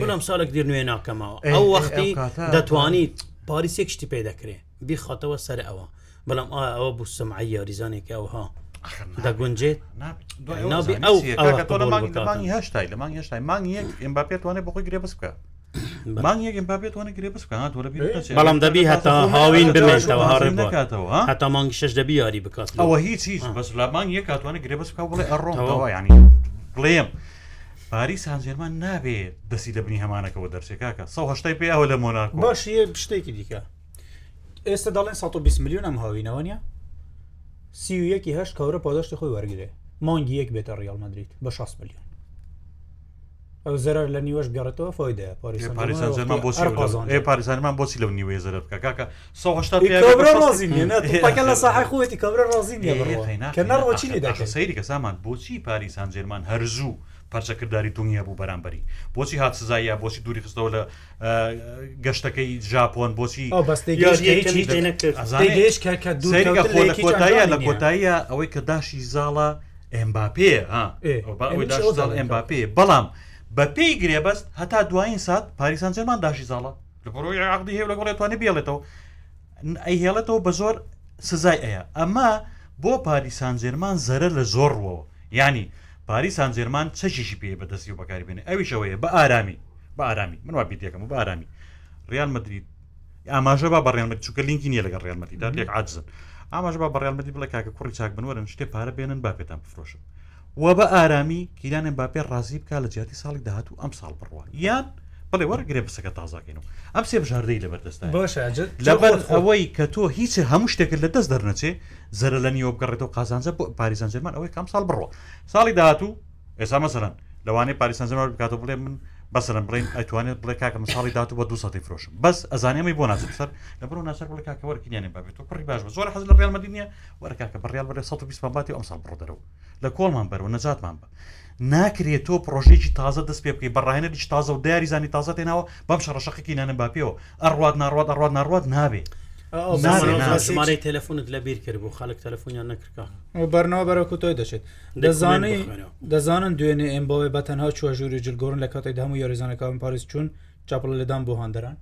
بەڵام ساڵێک دیر نوێ ناکەمەوە ئەو وەختی دەتوانیت پاریسێک شتی پێ دەکرێ بیخاتەوە سەر ئەوە بەڵام ئا ئەوە بوو سمعە یاریزانێکی ئەوها دەگونجێت هشتای لە مانگ هشتای مانگ یەک ئەمبا پێتوانێت بخۆی گرێ بس بکە بەڵام دەبی هەتا هاوین بمێنەوە هاڕێ بکاتەوە هەتا مانگی شش دەبی یاری بکات ئەوە هیچ هیچ بەس لامان یەک کاتوانە گرێ بس بڵێ ئەڕۆەوە ینی بڵێم پاری سانجێرمان نابێت دەسی دەبنی هەمانەکەەوە دەرسێکاکە سەهشتای پێ ئەوە لە مۆناک باش شتێکی دیکە ئێستا دەڵێن 120 میلیۆن ئەم هاوینەوە نیە سیەکی هەش کەورە پاداشتی خۆی وەرگێ مانگی یەک بێتە ریال مدریت بە 6 میلیۆن ئەو زەر لە نیوەش گەڕێتەوە فۆیدا پارێزانمان بۆچی لەو نیوێ زەر بکە کاکە لە ساح خۆێتی کەورە ڕازی نیە سەیری کە سامان بۆچی پاریسان جێرمان هەرزوو. پارچەکردداری دنیا بوو بەرامبەری بۆچی هات سزایە بۆچی دووری خستەوە لە گەشتەکەی ژاپۆن بۆچی کۆتاییە لە کۆتاییە ئەوەی کە داشی زاڵە ئەمباپێ ئەمباپێ بەڵام بە پێی گرێبەست هەتا دوایین سات پاریسان جەرمان داشی زاڵە لە بڕۆی عقدی هێو لە گۆڵێتوانێ بێڵێتەوە ئەیهێڵێتەوە بە زۆر سزای ئەیە ئەمە بۆ پاریسان جێرمان زەرە لە زۆرەوە ینی پاری سانجێرمان چەشیشی پێ بەدەستی و بەکاری بێنێ ئەویشەوەیە بە ئارامی بە ئارامی منوا بیتێکم و بە ئارامی ریال مدرید ئاماژە با بەڕێنمە چووکە لینکی نیە لەگە ڕێلمەتی دا لێک عجزن ئاماژ با بەڕێلمەتی بڵێ کاکە کوڕی چاک بنوەرن شتێ پارە بێنن با پێتان بفرۆشم و بە ئارامی کیلانە باپێ ڕازی بکە لە جیاتی ساڵی داهات و ئەم ساڵ بڕوان یان بڵێ وەرگێ پسەکە تازاکەین و ئەم سێ بژاردەی لە بەردەست لەبەر ئەوەی کە تۆ هیچ هەموو شتێکرد لە دەست دەرنەچێ زەرە لە نیۆ بگەڕێتەوە قازانجە بۆ پاریزان جەرمان ئەوەی کام ساڵ بڕۆ ساڵی داهاتوو ئێستا مەسەرەن لەوانەیە پاریسان جەمار بکاتەوە بڵێ من بەسەرم بڵێن ئەتوانێت بڵێ کاکەم ساڵی داات بە دو سای فرۆشم بەس ئەزانێمی بۆ ناچێت سەر لەبرو ناچەر بڵێ کاکە وەرکینیانێ بابێت و پڕی باش زۆر حەز لە ڕێڵمەدی نیە وەرکاکە بڕیال بەێ 120 باتی ئەم ساڵ بڕدەرەوە لە کۆڵمان بەرەوە نەجاتمان بە. ناکرێت تۆ پرۆژێکی تازە دەست پێ بکەی بەڕاهێنەریش تازە و داریزانی تازە تێناوە بەم شەڕەشەقی نانە باپیەوە ئەڕوات ناڕات ئەڕات ناڕات نابێت. ژمارەی تەلفۆنت لە بیر کرد بۆ خەک تەلفۆنیان نەکردکە بەرنەوە بەرەکو تۆی دەچێت دەزانانی دەزانن دوێنێ ئەم بۆی بە تەنها چوە ژووری جلگۆرن لە کاتی هەموو یاریزانەکان پاریس چوون چاپڵ لەدان بۆ هاندەران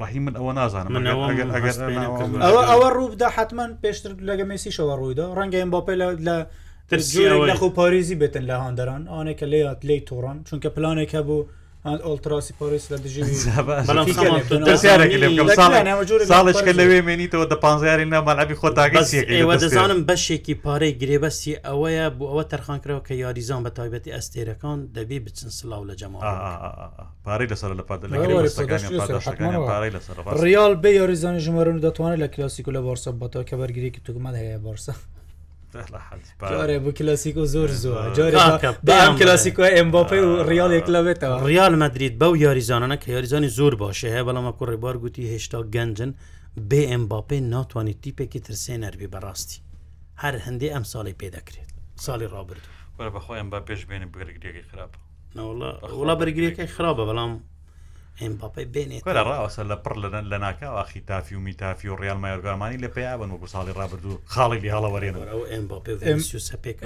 ڕحی من ئەوە نازانم ئەوە ئەوە ڕوودا حتمما پێشتر لەگە مێسیشەوە ڕوویدا ڕەنگە ئەم باپی لە لەخ و پارێزی بێتن لە هاندەران ئانێکە لێات لی تۆڕان چونکە پلانێکە بوو ئۆلتراسی پۆریس لە دژیشکە لەوێ مێنیتەوە دە پزیاری نامەلابی خۆتاگەێوە دەزانم بەشێکی پارەی گرێبەستی ئەوەیە بۆ ئەوە تەرخانکرەوە کە یاریزان بە تایبەتی ئەستێرەکان دەبی بچن سلااو لە جەما پارەی لەسەر لە پارەی لەسەر ریال بێ یاریزانی ژمارن دەتوانێت لە کلاسیکو لە بارسە بەەوە کە بەرگری توگمە هەیە بارسە جارێ بۆ کلاسیک و زۆر زۆر جارم کلاسیکۆ ئەمباپی و ریالێک لەوێتەوە ریال مدرید بەو یاریزانانە کە یاریزانی زۆر باشە هەیە بەڵامە کوڕێبار گوتی هێشتا گەنجن بێ ئەمباپێ ناتوانێت تیپێکی ترسێ نەربی بەڕاستی هەر هەندێ ئەم ساڵی پێدەکرێت ساڵی ڕابرد بەخۆیان با پێش بێنێ بگرگرێکی خراپە وڵا بەرگریەکەی خراپە بەڵام ئەمپاپی بێنێت ڕاوەسە لە پڕ لەەن لە ناکەوە خیتافی و میتافی و ڕیال مایۆرگامانی لە پێیاون وەکو ساڵی ڕابردوو خاڵی هەڵەوەێنەوە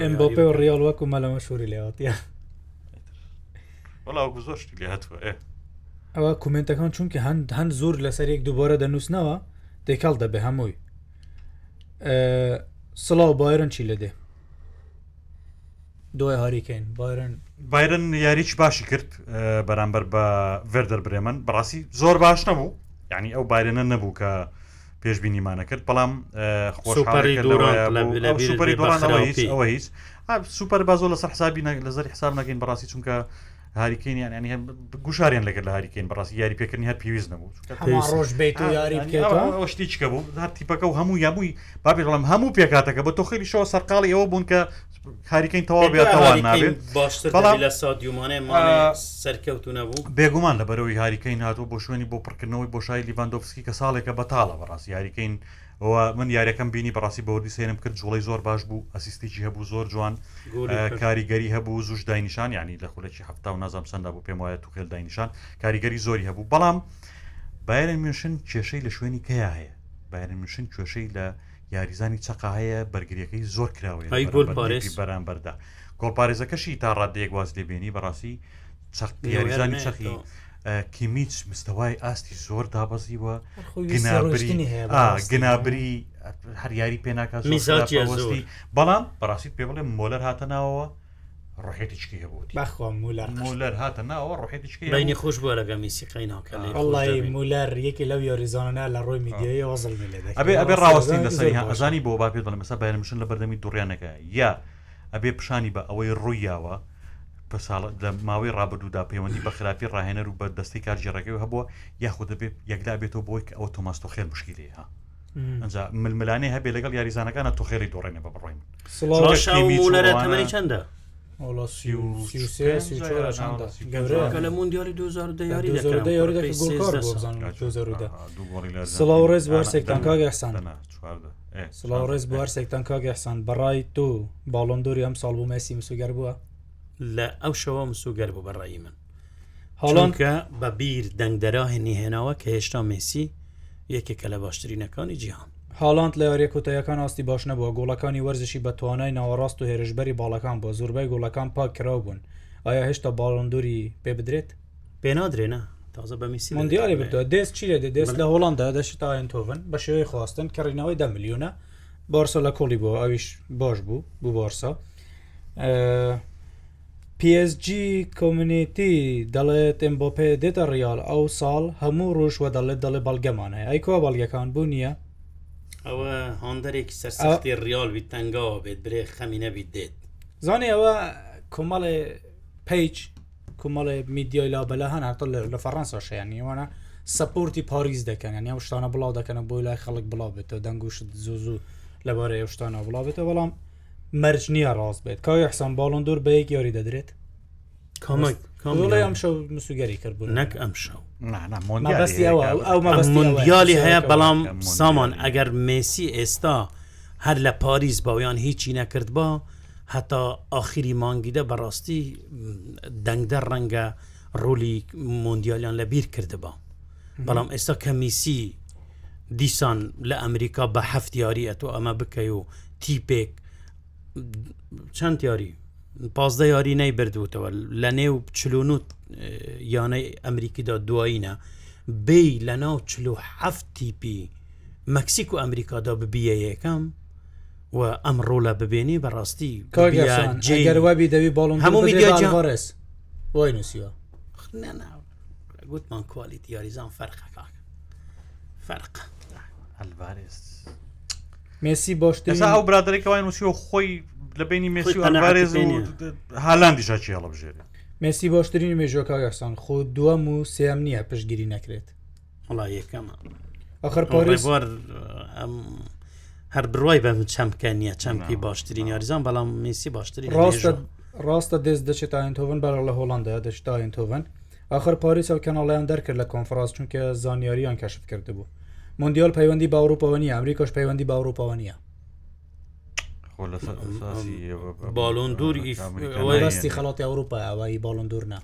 ئەمباپی و ڕیال وەکو مەلەمە شووری لێواتە وەڵاوکو زۆشتی لێ هەتوە ئەوە کومنتەکان چونکە هەند هەند زۆر لەسەرێک دووبارە دەنووسنەوە دێکاڵ دەبێ هەمووی سڵاو بارن چی لە دێ دوای هاریکەین بارن بایرن یاریچ باشی کرد بەرامبەر بە وەردەر برێمن بەڕاستی زۆر باش نەبوو یعنی ئەو بایرەنە نەبوو کە پێشبینیمانە کرد بەڵام خۆشپەرەوە هیچ سوپەر بازۆ لەسەر حسابی لەزەر حساب نەکەین بەڕاستی چونکە هاریکەین یانی گوشاریان لەگەر لە هاریکەین بەڕاستی یاری پێکردنی هەر پێویست نەبوو ڕۆژ بیت و یاری شتیچکە بوو هەر تیپەکە و هەموو یابووی بابی بەڵام هەموو پێکاتەکە بە تۆ خەریشەوە سەرقاڵی ئەوە بوون کە کاریکەین تەوا بێتەوان نابێت لە سادیومانێ سەرکەوت نەبوو بێگومان لە بەرەوەی هاریکەین هاتوو بۆ شوێنی بۆ پڕکردنەوەی بۆ شای لیڤندۆفسکی کە ساڵێکە بەتاڵە بەڕاستی یاریکەین ئەوە من یاریەکەم بینی بەڕاستی بەوەردی سێنم کرد جوڵی زۆر باش بوو ئەسیستێکی هەبوو زۆر جوان کاریگەری هەبوو زوش داینیشان ینی لە خولێکی هەفتا و نازام سندا بوو پێم وایە توخێل داینیشان کاریگەری زۆری هەبوو بەڵام بایرن میشن کێشەی لە شوێنی کەیا هەیە بایرن میشن کێشەی لە یاریزانی چقا هەیە بەرگریەکەی زۆر کراوەیە بەرامبەردا گۆڵپارێزەکەشی تا ڕادەیەک واز لێبێنی بەڕاستی یاریزانی چەقی کیمیچ مستەوای ئاستی زۆر دابەزیوە گنابری هەریاری پێناکە زۆستی بەڵام بەڕاستیت پێ بڵێ مۆلەر هاتەناوەوە ڕحێتیچکی هەبوو مولەر هاتە ناوە ڕحێتیچکی خۆش بووە لەگە میسیقی ناوکەڵی مولەر یەکی لەو یۆریزانە لە ڕۆی میدیای وەزل ئەبێ ئەبێ ڕاوەستین لەسەری ئەزانی بۆ با پێ بڵم مەسا بەرمشن لە بەردەمی دوڕیانەکە یا ئەبێ پیشانی بە ئەوەی ڕوویاوە لە ماوەی ڕابدوودا پەیوەندی بە خراپی ڕاهێنەر و بە دەستی کارژێڕەکەی هەبووە یاخود دەبێت یەکدا بێتەوە بۆی ئەو تۆماستۆ خێر مشکلی ها ئەجا ململانەی هەبێ لەگەڵ یاریزانەکانە تۆخێری دۆڕێنە بە بڕۆین چنددە سلااو ڕێز بوار سێکتان کاگەحسان سلااو ڕێز بوار سێکتان کاگەحسان بەڕای تۆ باڵندۆری ئەم ساڵ بوو مەسی مسوگەر بووە لە ئەو شەوە مسوگەر بوو بەڕایی من هەڵانکە بە بیر دەنگدەرا هێنی هێناوە کە هێشتا مسی یەکێکە لە باشترینەکانی جیهان حاڵاند لە یاریە کۆتەیەکان ئاستی باش نەبووە گۆڵەکانی وەرزشی بە توانای ناوەڕاست و هێرشبەری باڵەکان بۆ زۆربەی گۆڵەکان پاک کرااو بوون ئایا هێشتا باڵندوری پێ بدرێت پێنادرێنە تازە بەمیسی مندیاری بردووە دەست چی لێ دەست لە هۆڵندا دەشتا ئەنتۆڤن بە شێوەی خواستن کەڕینەوەی دە میلیونە بارسا لە کۆلی بۆ ئەویش باش بوو بوو بارسا PSG کۆمنیتی دەڵێت ئەمبۆپێ دێتە ریال ئەو ساڵ هەموو ڕۆژ وە دەڵێت دەڵێ بەڵگەمانە ئەیکۆ بەڵگەکان بوو نییە ئەوە هەندێکی سەرسەختی ریال بیت تەنگاوە بێت برێ خەمی نەبیت دێت زانانی ئەوە کۆمەڵێ پیج کۆمەڵێ میدیۆی لا بەلا هەن هەتە لە فەڕەنسا شیانیوانە سپۆرتی پاریز دەکەن یا شتانە بڵاو دەکەن بۆی لای خەڵک بڵاو بێتەوە دەنگوشت زۆ زوو لەبارەیە شتانە بڵاو بێتە بەڵام مەرج نییە ڕاست بێت کاوی حسان باڵندور بە یەک یاری دەدرێت کامێک کامڵی ئەم شەو مسوگەری کردبوو نەک ئەم شەو مندیالی هەیە بەڵام سامان ئەگەر مسی ئێستا هەر لە پاریس باویان هیچی نەکرد با هەتا ئاخری مانگیدە بەڕاستی دەنگدە ڕەنگە ڕۆلی مندیالیان لە بیر کردبا بەڵام ئێستا کەمیسی دیسان لە ئەمریکا بە هەفت یاریەت و ئەمە بکەی و تیپێک چەند یاری پازدە یاری نەیبردوتەوە لە نێو چلونوت یانەی ئەمریکیدا دواییە بی لە ناو چلو هەفتیپی مەکسیک و ئەمریکادا ببیە یەکەم و ئەمڕۆ لە ببێنی بەڕاستی جێگەروابی دەوی باڵم هەموو میدیاڕس وای نووسیوە گوتمان کوالیت یاریزان فەرقەکە فەرق ئەلبارێست مسی باشتر ئەو برادێکەوەی نووسیوە خۆی لە بینی مێسی ئەلوارێز هالاندی شاچی هەڵە بژێت مسی باشترین مێژۆکە یاسان خۆ دووەم و سێم نییە پشگیری نەکرێت وڵا یەکەمە ئەخر پۆریوار هەر بڕای بە چەمکە نییە چەمکی باشترین یاریزان بەڵام میسی باشترین ڕاستە ڕاستە دەست دەچێت ئاینتۆڤن بەڵ لە هۆڵندە دەشتا ئاینتۆڤن آخر پاریس ئەو کەناڵیان دەرکرد لە کۆنفراس چونکە زانیاریان کەشف کرده بوو مندیال پەیوەندی باوروپەوە نیە ئەمریکاش پەیوەندی باوروپەوە نیە باڵۆن دووری بەستی خەڵاتی ئەوروپا ئەوی باڵۆن دوورنا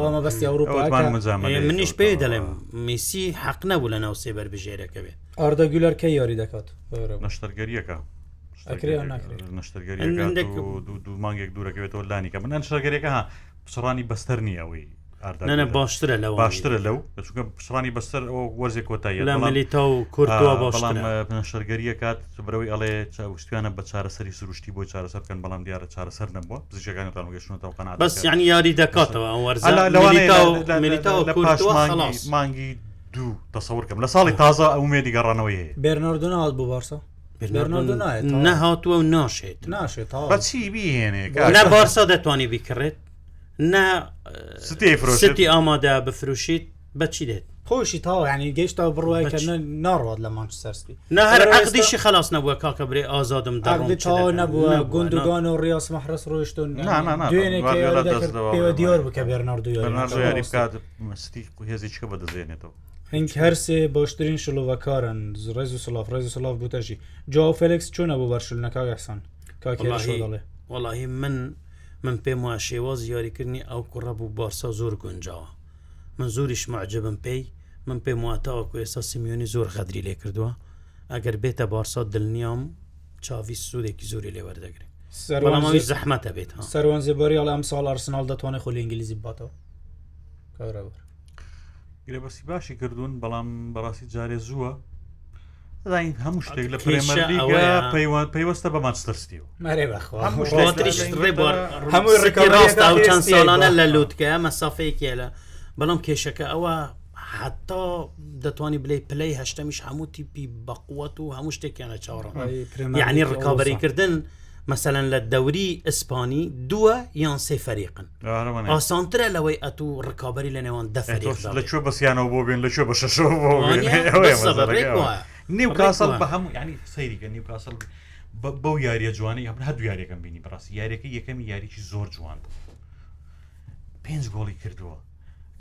ئەومە بەستی ئەوروپا منیش پێ دەڵێم میسی حەق نەبوو لە ناو سێبەر بژێرەکە بێت ئاردەگولەر کە یاری دەکات نەشتەرگەریەکە نشتەرگەری دوو مانگێک دوورەکەوێتەوە لانیکە منەن شەرگەرێکە ها پسڕانی بەستەر نییەوەی نەنە باشترە لەو باشترە لەو چونکە پشڕانی بەسەر ئەو وەرزێک کۆتایی لەمەلی تا و کوردوە باشڵام شەرگەریە کات برەوەی ئەڵێ چاوشتیانە بە چارەسەری سروشتی بۆی چارەسەر بکەن بەڵام دیارە چارەسەر نەبووە پزیشەکانی تاگەشتە قەنات بەس یانی یاری دەکاتەوە وەرز مانگی دوو دەسەورکەم لە ساڵی تازە ئەومێ دیگەڕانەوەی هەیە بێرنەردوناڵ بۆ بارسە نەهاتووە و ناشێت ناشێت بەچی بێنێ بارسە دەتوانانی بیکڕێت نه ستی ئامادە بفروشیت بەچی دێت خۆشی تاوە ینی گەیشتا بڕواکە ناڕات لە مانچستەرسی نه هەر عقدیشی خلاص نەبووە کاکە برێ ئازادم داڕاو نبووە گندگان و ڕاست مەحرس ڕۆیشتون دیار بکە بێناردوستی هێزیچکە بەدەزێنێتەوە. هەنگ هەرسێ باشترین شلوڤکارن ڕێز و سلااف ڕێز و سلااف بوتەژی جا فلکس چۆنە بۆ بەرشل نەکەگەسان کاکێڵێ وڵی من من پێم وا شێوازی یاریکردنی ئەو کوڕە بوو بارسا زۆر گونجاوە من زۆریش معجبم پێی من پێم واتاوەکو ئێستا سمیۆنی زۆر خەدری لێ کردووە ئەگەر بێتە بارسا دڵنیام چاوی سوودێکی زۆری لێوەردەگرێت بەڵامەوەی زەحمەتە بێت سەروان زیباری ئەڵ ئەم ساڵ ئەرسناڵ دەتوانێت خۆ لە ئینگلیزی باتەوە کارەوە گرێبەسی باشی کردوون بەڵام بەڕاستی جارێ زووە هەموو شتێک لە پرێمەلیگە پەیوەند پەیوەستە بە ماچتەستیوە هەموو ڕاستە و چەند ساڵانە لە لوتکە مەسافەیەکێ لە بەڵام کێشەکە ئەوە حتا دەتوانانی بلەی پلەی هەشتەمیش هەموو تیپی بەقوت و هەموو شتێکیانە چاڕە یعنی ڕکابەریکردن. مەسەەن لە دەوری ئیسپانی دووە یان سێ فەریقن ئاسانترە لەوەی ئەت و ڕکابی لە نێوان دەفر لەکوێ بەسییانەوە بۆ بێن لەکوێ بە شەشەوە نێو کاسەڵ بە هەموو ینی سەیریگە نێو کاسەڵ بەو یاریە جوانی یا هەردوو یاریەکەم بینی بڕاستی یاریەکە یەکەمی یاریی زۆر جوان پێنج گۆڵی کردووە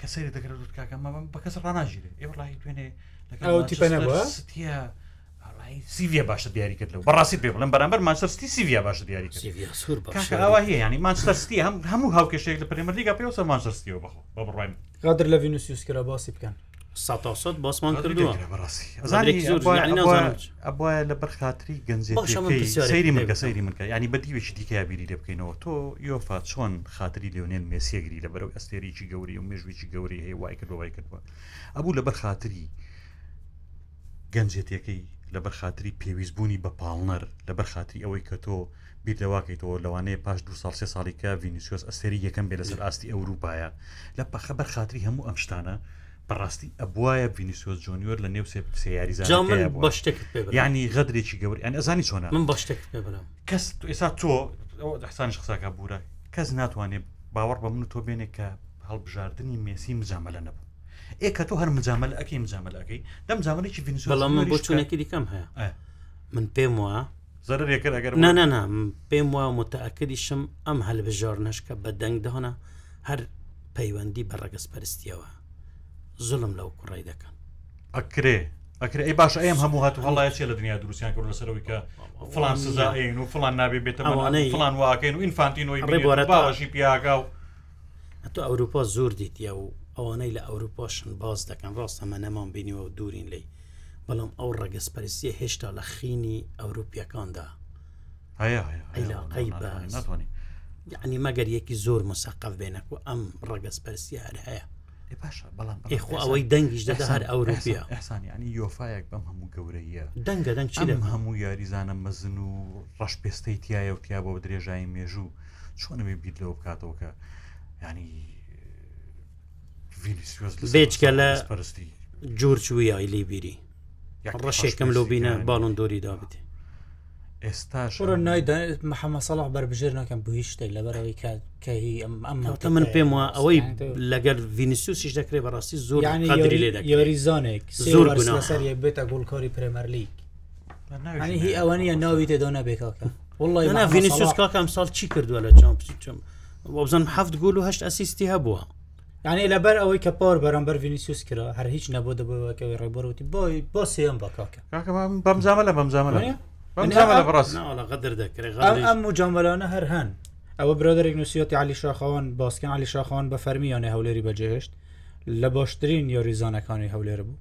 کەسەری دەگرێت کاکەم بە کەس ڕناژیرێ ئێوە ڕای دوێنێ لەگەڵ تیپە سیویە باشە دیاری کرد لە بەڕاستی پێ بڵم بەرامبەر مانچەرستی سیویە باشە دیاری کردەوە هەیە ینی مانچەرستی هەم هەموو هاوکێشەیەک لە پرمەردیگا پێوسە مانچەرستیەوە بخۆ بە بڕێن غادر لە ڤینوسیوسکرا باسی بکەن سەد باسمان کردووە ئەبە لە بەرخاتری گەنجێت سەیری منکە سەیری منکە ینی بەدیوێکی دیکە بیری لێ بکەینەوە تۆ یۆفا چۆن خاتری لێونێن مێسیەگری لە بەرەو ئەستێریی گەوری و مێژویی گەوری هەیە وای کردەوە وای کردەوە ئەبوو لە بەرخاتری گەنجێتەکەی لە بەرخاتری پێویستبوونی بە پاڵنەر لە بەرخاتری ئەوەی کە تۆ بیردەواکەیتەوە لەوانەیە پاش دو سال سێ ساڵیکە ڤینیسیۆس ئەسری یەکەم بێ لەسەر ئاستی ئەوروپایە لە پەخە بەرخاتری هەموو ئەمشتانە بەڕاستی ئەبواە ڤینیسیۆس جۆنیۆر لە نێو سیاریزان شتێک ینی غەدرێکی گەور ئەن ئەزانی چۆنە من بە شتێک کەس ئێستا تۆ دەحسان شخصاکە بورە کەس ناتوانێت باوەڕ بە من تۆ بێنێ کە هەڵبژاردننی مێسی مزامەلە نەبوو ئێ کە تۆ هەر مجامل ئەەکەی مجاملەکەی دەم جاملێکی ڤینسۆ بەڵام من بۆ چونێکی دیکەم هەیە من پێم وە زەرێکەکە ئەگەر نانانا پێم وە متەعکدیشم ئەم هەلبژار نشکە بە دەنگ دەهۆنا هەر پەیوەندی بە ڕەگەس پەرستیەوە زلم لەو کوڕی دەکەن ئەکرێ ئەکر ئەی باش ئەم هەموو هات هەڵایە چێ لە دنیا دروستیان کرد لەسەرەوەی کە فلان سزاین و فلان نابێ بێتەوانەی فلان واکەین و ئینفانتینەوەی باوەشی پیاگا و ئەتۆ ئەوروپا زۆر دیتیا و ئەوانەی لە ئەوروپاشن باز دەکەن ڕاستە مە نەمان بینیوە و دوورین لی بەڵام ئەو ڕەگەسپەرسیە هێشتا لە خینی ئەوروپیەکاندا عیلاقی ناتوانانی یعنی مەگەر یەکی زۆر مسەقف بێنک و ئەم ڕەگەسپەرسی هەر هەیە باشە بەڵام ئێخوا ئەوەی دەنگیش دەدا هەر ئەوروپیا ئەسانیانی یۆفایەک بەم هەموو گەورەیە دەنگە دەنگ چی لەم هەموو یاریزانە مەزن و ڕەش پێستەی تایە و تیا بۆ درێژایی مێژوو چۆنەوەی بیت لەوە بکاتەوە کە ینی بێچکە لە جورجوی ئایلی بیری ڕەشێکم لۆ بینە باڵون دۆری دابێت ئێستاش نای محەممە سەڵح بربژێر ناکەم بۆ هیچ شتێک لەبەرەوەی کە ئەمتە من پێم وە ئەوەی لەگەر ڤینسیوسیش دەکرێت بەڕاستی زۆر یاریزانێک زۆر سەر بێتە گۆڵکاری پرێمەرلیک هی ئەوەنە ناوی تێدا نەبێکاکە وڵی ڤینسیوس کاکەم ساڵ چی کردووە لە چمپچم وەبزانم هەفت گول و هەشت ئەسیستی هەبووە یعنی لەبەر ئەوەی کە پار بەرامبەر ڤینیسیوس کرا هەر هیچ نەبوو دەبەوەکەوی ڕێبەرەوەتی بۆی بۆ سێم بەکاکە بەمزامە لە بەمزامە غدر دەکرێت ئەم مجاملانە هەر هەن ئەوە برادێک نووسەتی علی شاخەوان باسکن علی شاخەوان بە فەرمیانە هەولێری بەجێهشت لە باشترین یۆریزانەکانی هەولێر بوو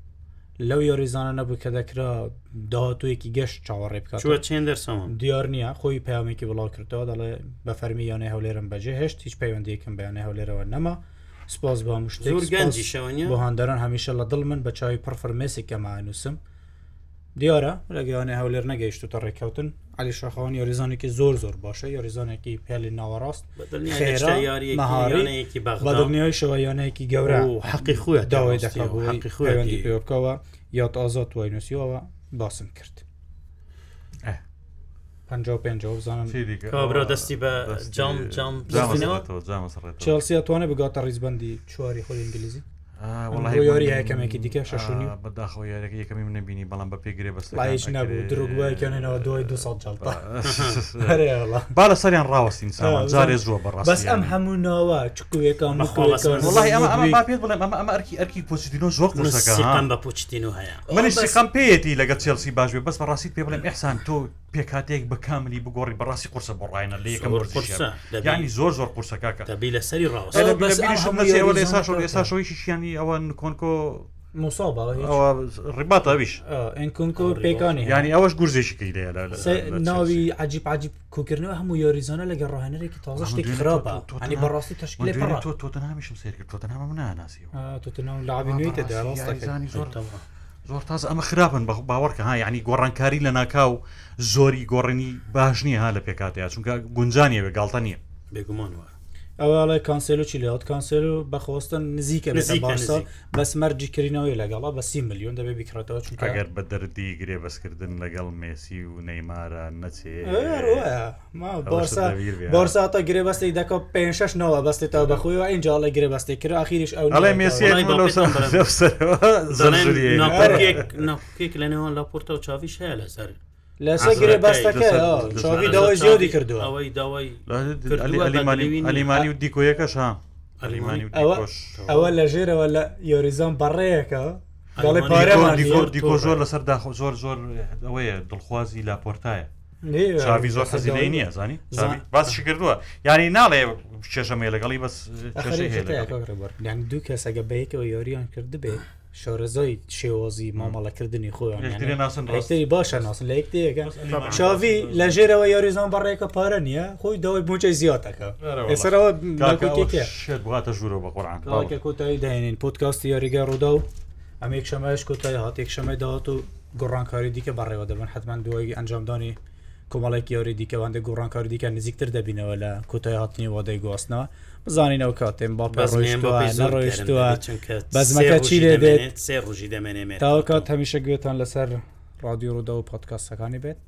لەو یۆریزانە نەبوو کە دەکرا داهاتویەکی گەشت چاوەڕێ بکات چند دەرسەوە دیار نییە خۆی پامێکی بڵاو کردەوە دەڵێ بە فەرمیانە هەولێرم بەجێهشت هیچ پەیوەندیکم بەیانە هەولێرەوە نەما سپاس با مشت زۆر گەنجی شەوەنی بۆ هەندەران هەمیشە لە دڵ من بە چاوی پرفرمێسی کەمانووسم دیارە لەگەیانێ هەولێر نەگەیشت و تا ڕێککەوتن علی شاخەوان یاریزانێکی زۆر زۆر باشە یاریزانێکی پێلی ناوەڕاست بەدڵنیای شەوەیانەیەکی گەورە و حەقی خویە داوای دەکەەوە یاد ئازاد وینوسیەوە باسم کرد. بزانمبرا دەستی بە جام جام چلسی ئەتوانێت بگاتە ڕیزبندی چواری خۆی ئینگلیزی یاری یەکەمێکی دیکە ششنی بەداخۆ یارەکە یەکەمی منەبینی بەڵام بە پێگرێ بەستایش نبوو دروگوکەنەوە دوای دو با لە سەریان ڕاوەستین جارێ زۆ بەڕاست بەس ئەم هەموو ناوە چکوێکم پێت بڵێ ئەمە ئەمە ئەرکی ئەرکی پۆچتینۆ زۆر قسەکان بە پۆچتین و هەیە منی سیقام پێیەتی لەگە چێلسی باش بێ بەس بە ڕاستی پێ بڵێم ئەحسان تۆ پێکاتێک بە کاملی بگۆڕی بەڕاستی قرسە بڕایە لە یەکەم ینی زۆر زۆر قورسەکە بی لە سەری ڕاست ئێستا ئێستا شویشیانی یعنی ئەوە کۆنکۆ ڕیبات ئەویش ئەکنکۆ پێکانی ینی ئەوەش گورزێشی لێ ناوی عجیب عجیب کوکردنەوە هەموو یۆریزانە لەگە ڕاهێنەرێکی تازە شتێک خراپەنی بەڕاستی تشکیل تۆ تۆ نامیشم سێ تۆ نامە مناناسی لابیێتەزانی زۆر زۆر تازە ئەمە خراپن بە باوەڕکە ها یعنی گۆڕانکاری لە ناکاو زۆری گۆڕنی باش نییە ها لە پێکاتیا چونکە گونجانیە بێ گاڵتە نییە بێگومانوە ئەوڵێ کانسل و چیلات کانسل و بەخواستن نزیکە باشسا بەس مەرجیکردینەوەی لەگەڵا بە سی میلیۆن دەبێ بیکرێتەوە چون ئەگەر بە دەردی گرێ بەسکردن لەگەڵ مێسی و نەیمارە نەچێ بارساتە گرێ بەستی دەکە پێ شەشەوە بەستێتەوە بەخۆی و ئەینجاڵە گرێ بەستی کرد ئاخیریش ئەو ئەڵێ مێسیێک لەنێوان لاپۆرتە و چاویش هەیە لەسەر لەسەگرێ بەستەکە چاوی داوای زیادی کردو ئەوەی داوای ئەلیمانی و دیکۆیەکەش ها ئەلیمانی ئەوە لە ژێرەوە لە یۆریزان بەڕێیەکە دەڵێ پارەۆر دیکۆ زۆر لەسەر داخ زۆر زۆر ئەوەیە دڵخوازی لاپۆرتایە چاوی زۆر خەزیلەی نییە زانی باسشی کردووە ینی ناڵێ کێشەمێ لەگەڵی بەس دوو کەسەگە بەیەکەوە یۆریان کرد بێت شارەزای شێوازی مامەڵەکردنی خۆیانری باشە ناسن لە شاوی لە ژێرەوە یاریزان بەڕێکە پارە نیە خۆی داوای بچی زیاتەکە ئێسەرەوە باتە ژوورە بە قڕان کۆتایی داێنین پۆتکاستی یاریگە ڕوودا و ئەمێک شەمەش کۆتایی هاتێک شەمە داات و گۆڕانکاری دیکە بەڕێوە دەبن حتمان دوایی ئەنجامدانی کۆمەڵێک یاری دیکەوانندە گۆڕانکاری دیکە نزیکتر دەبینەوە لە کۆتای هاتنی وادەی گواستنەوە بزانینەوە کاتێم با ڕۆیشتوە بەزمەکە چی لێ دێت سێ ڕژی دەمێنێت تاوکات هەمیشە گوێتان لەسەر رادیۆ ڕوودا و پۆتکاسەکانی بێت.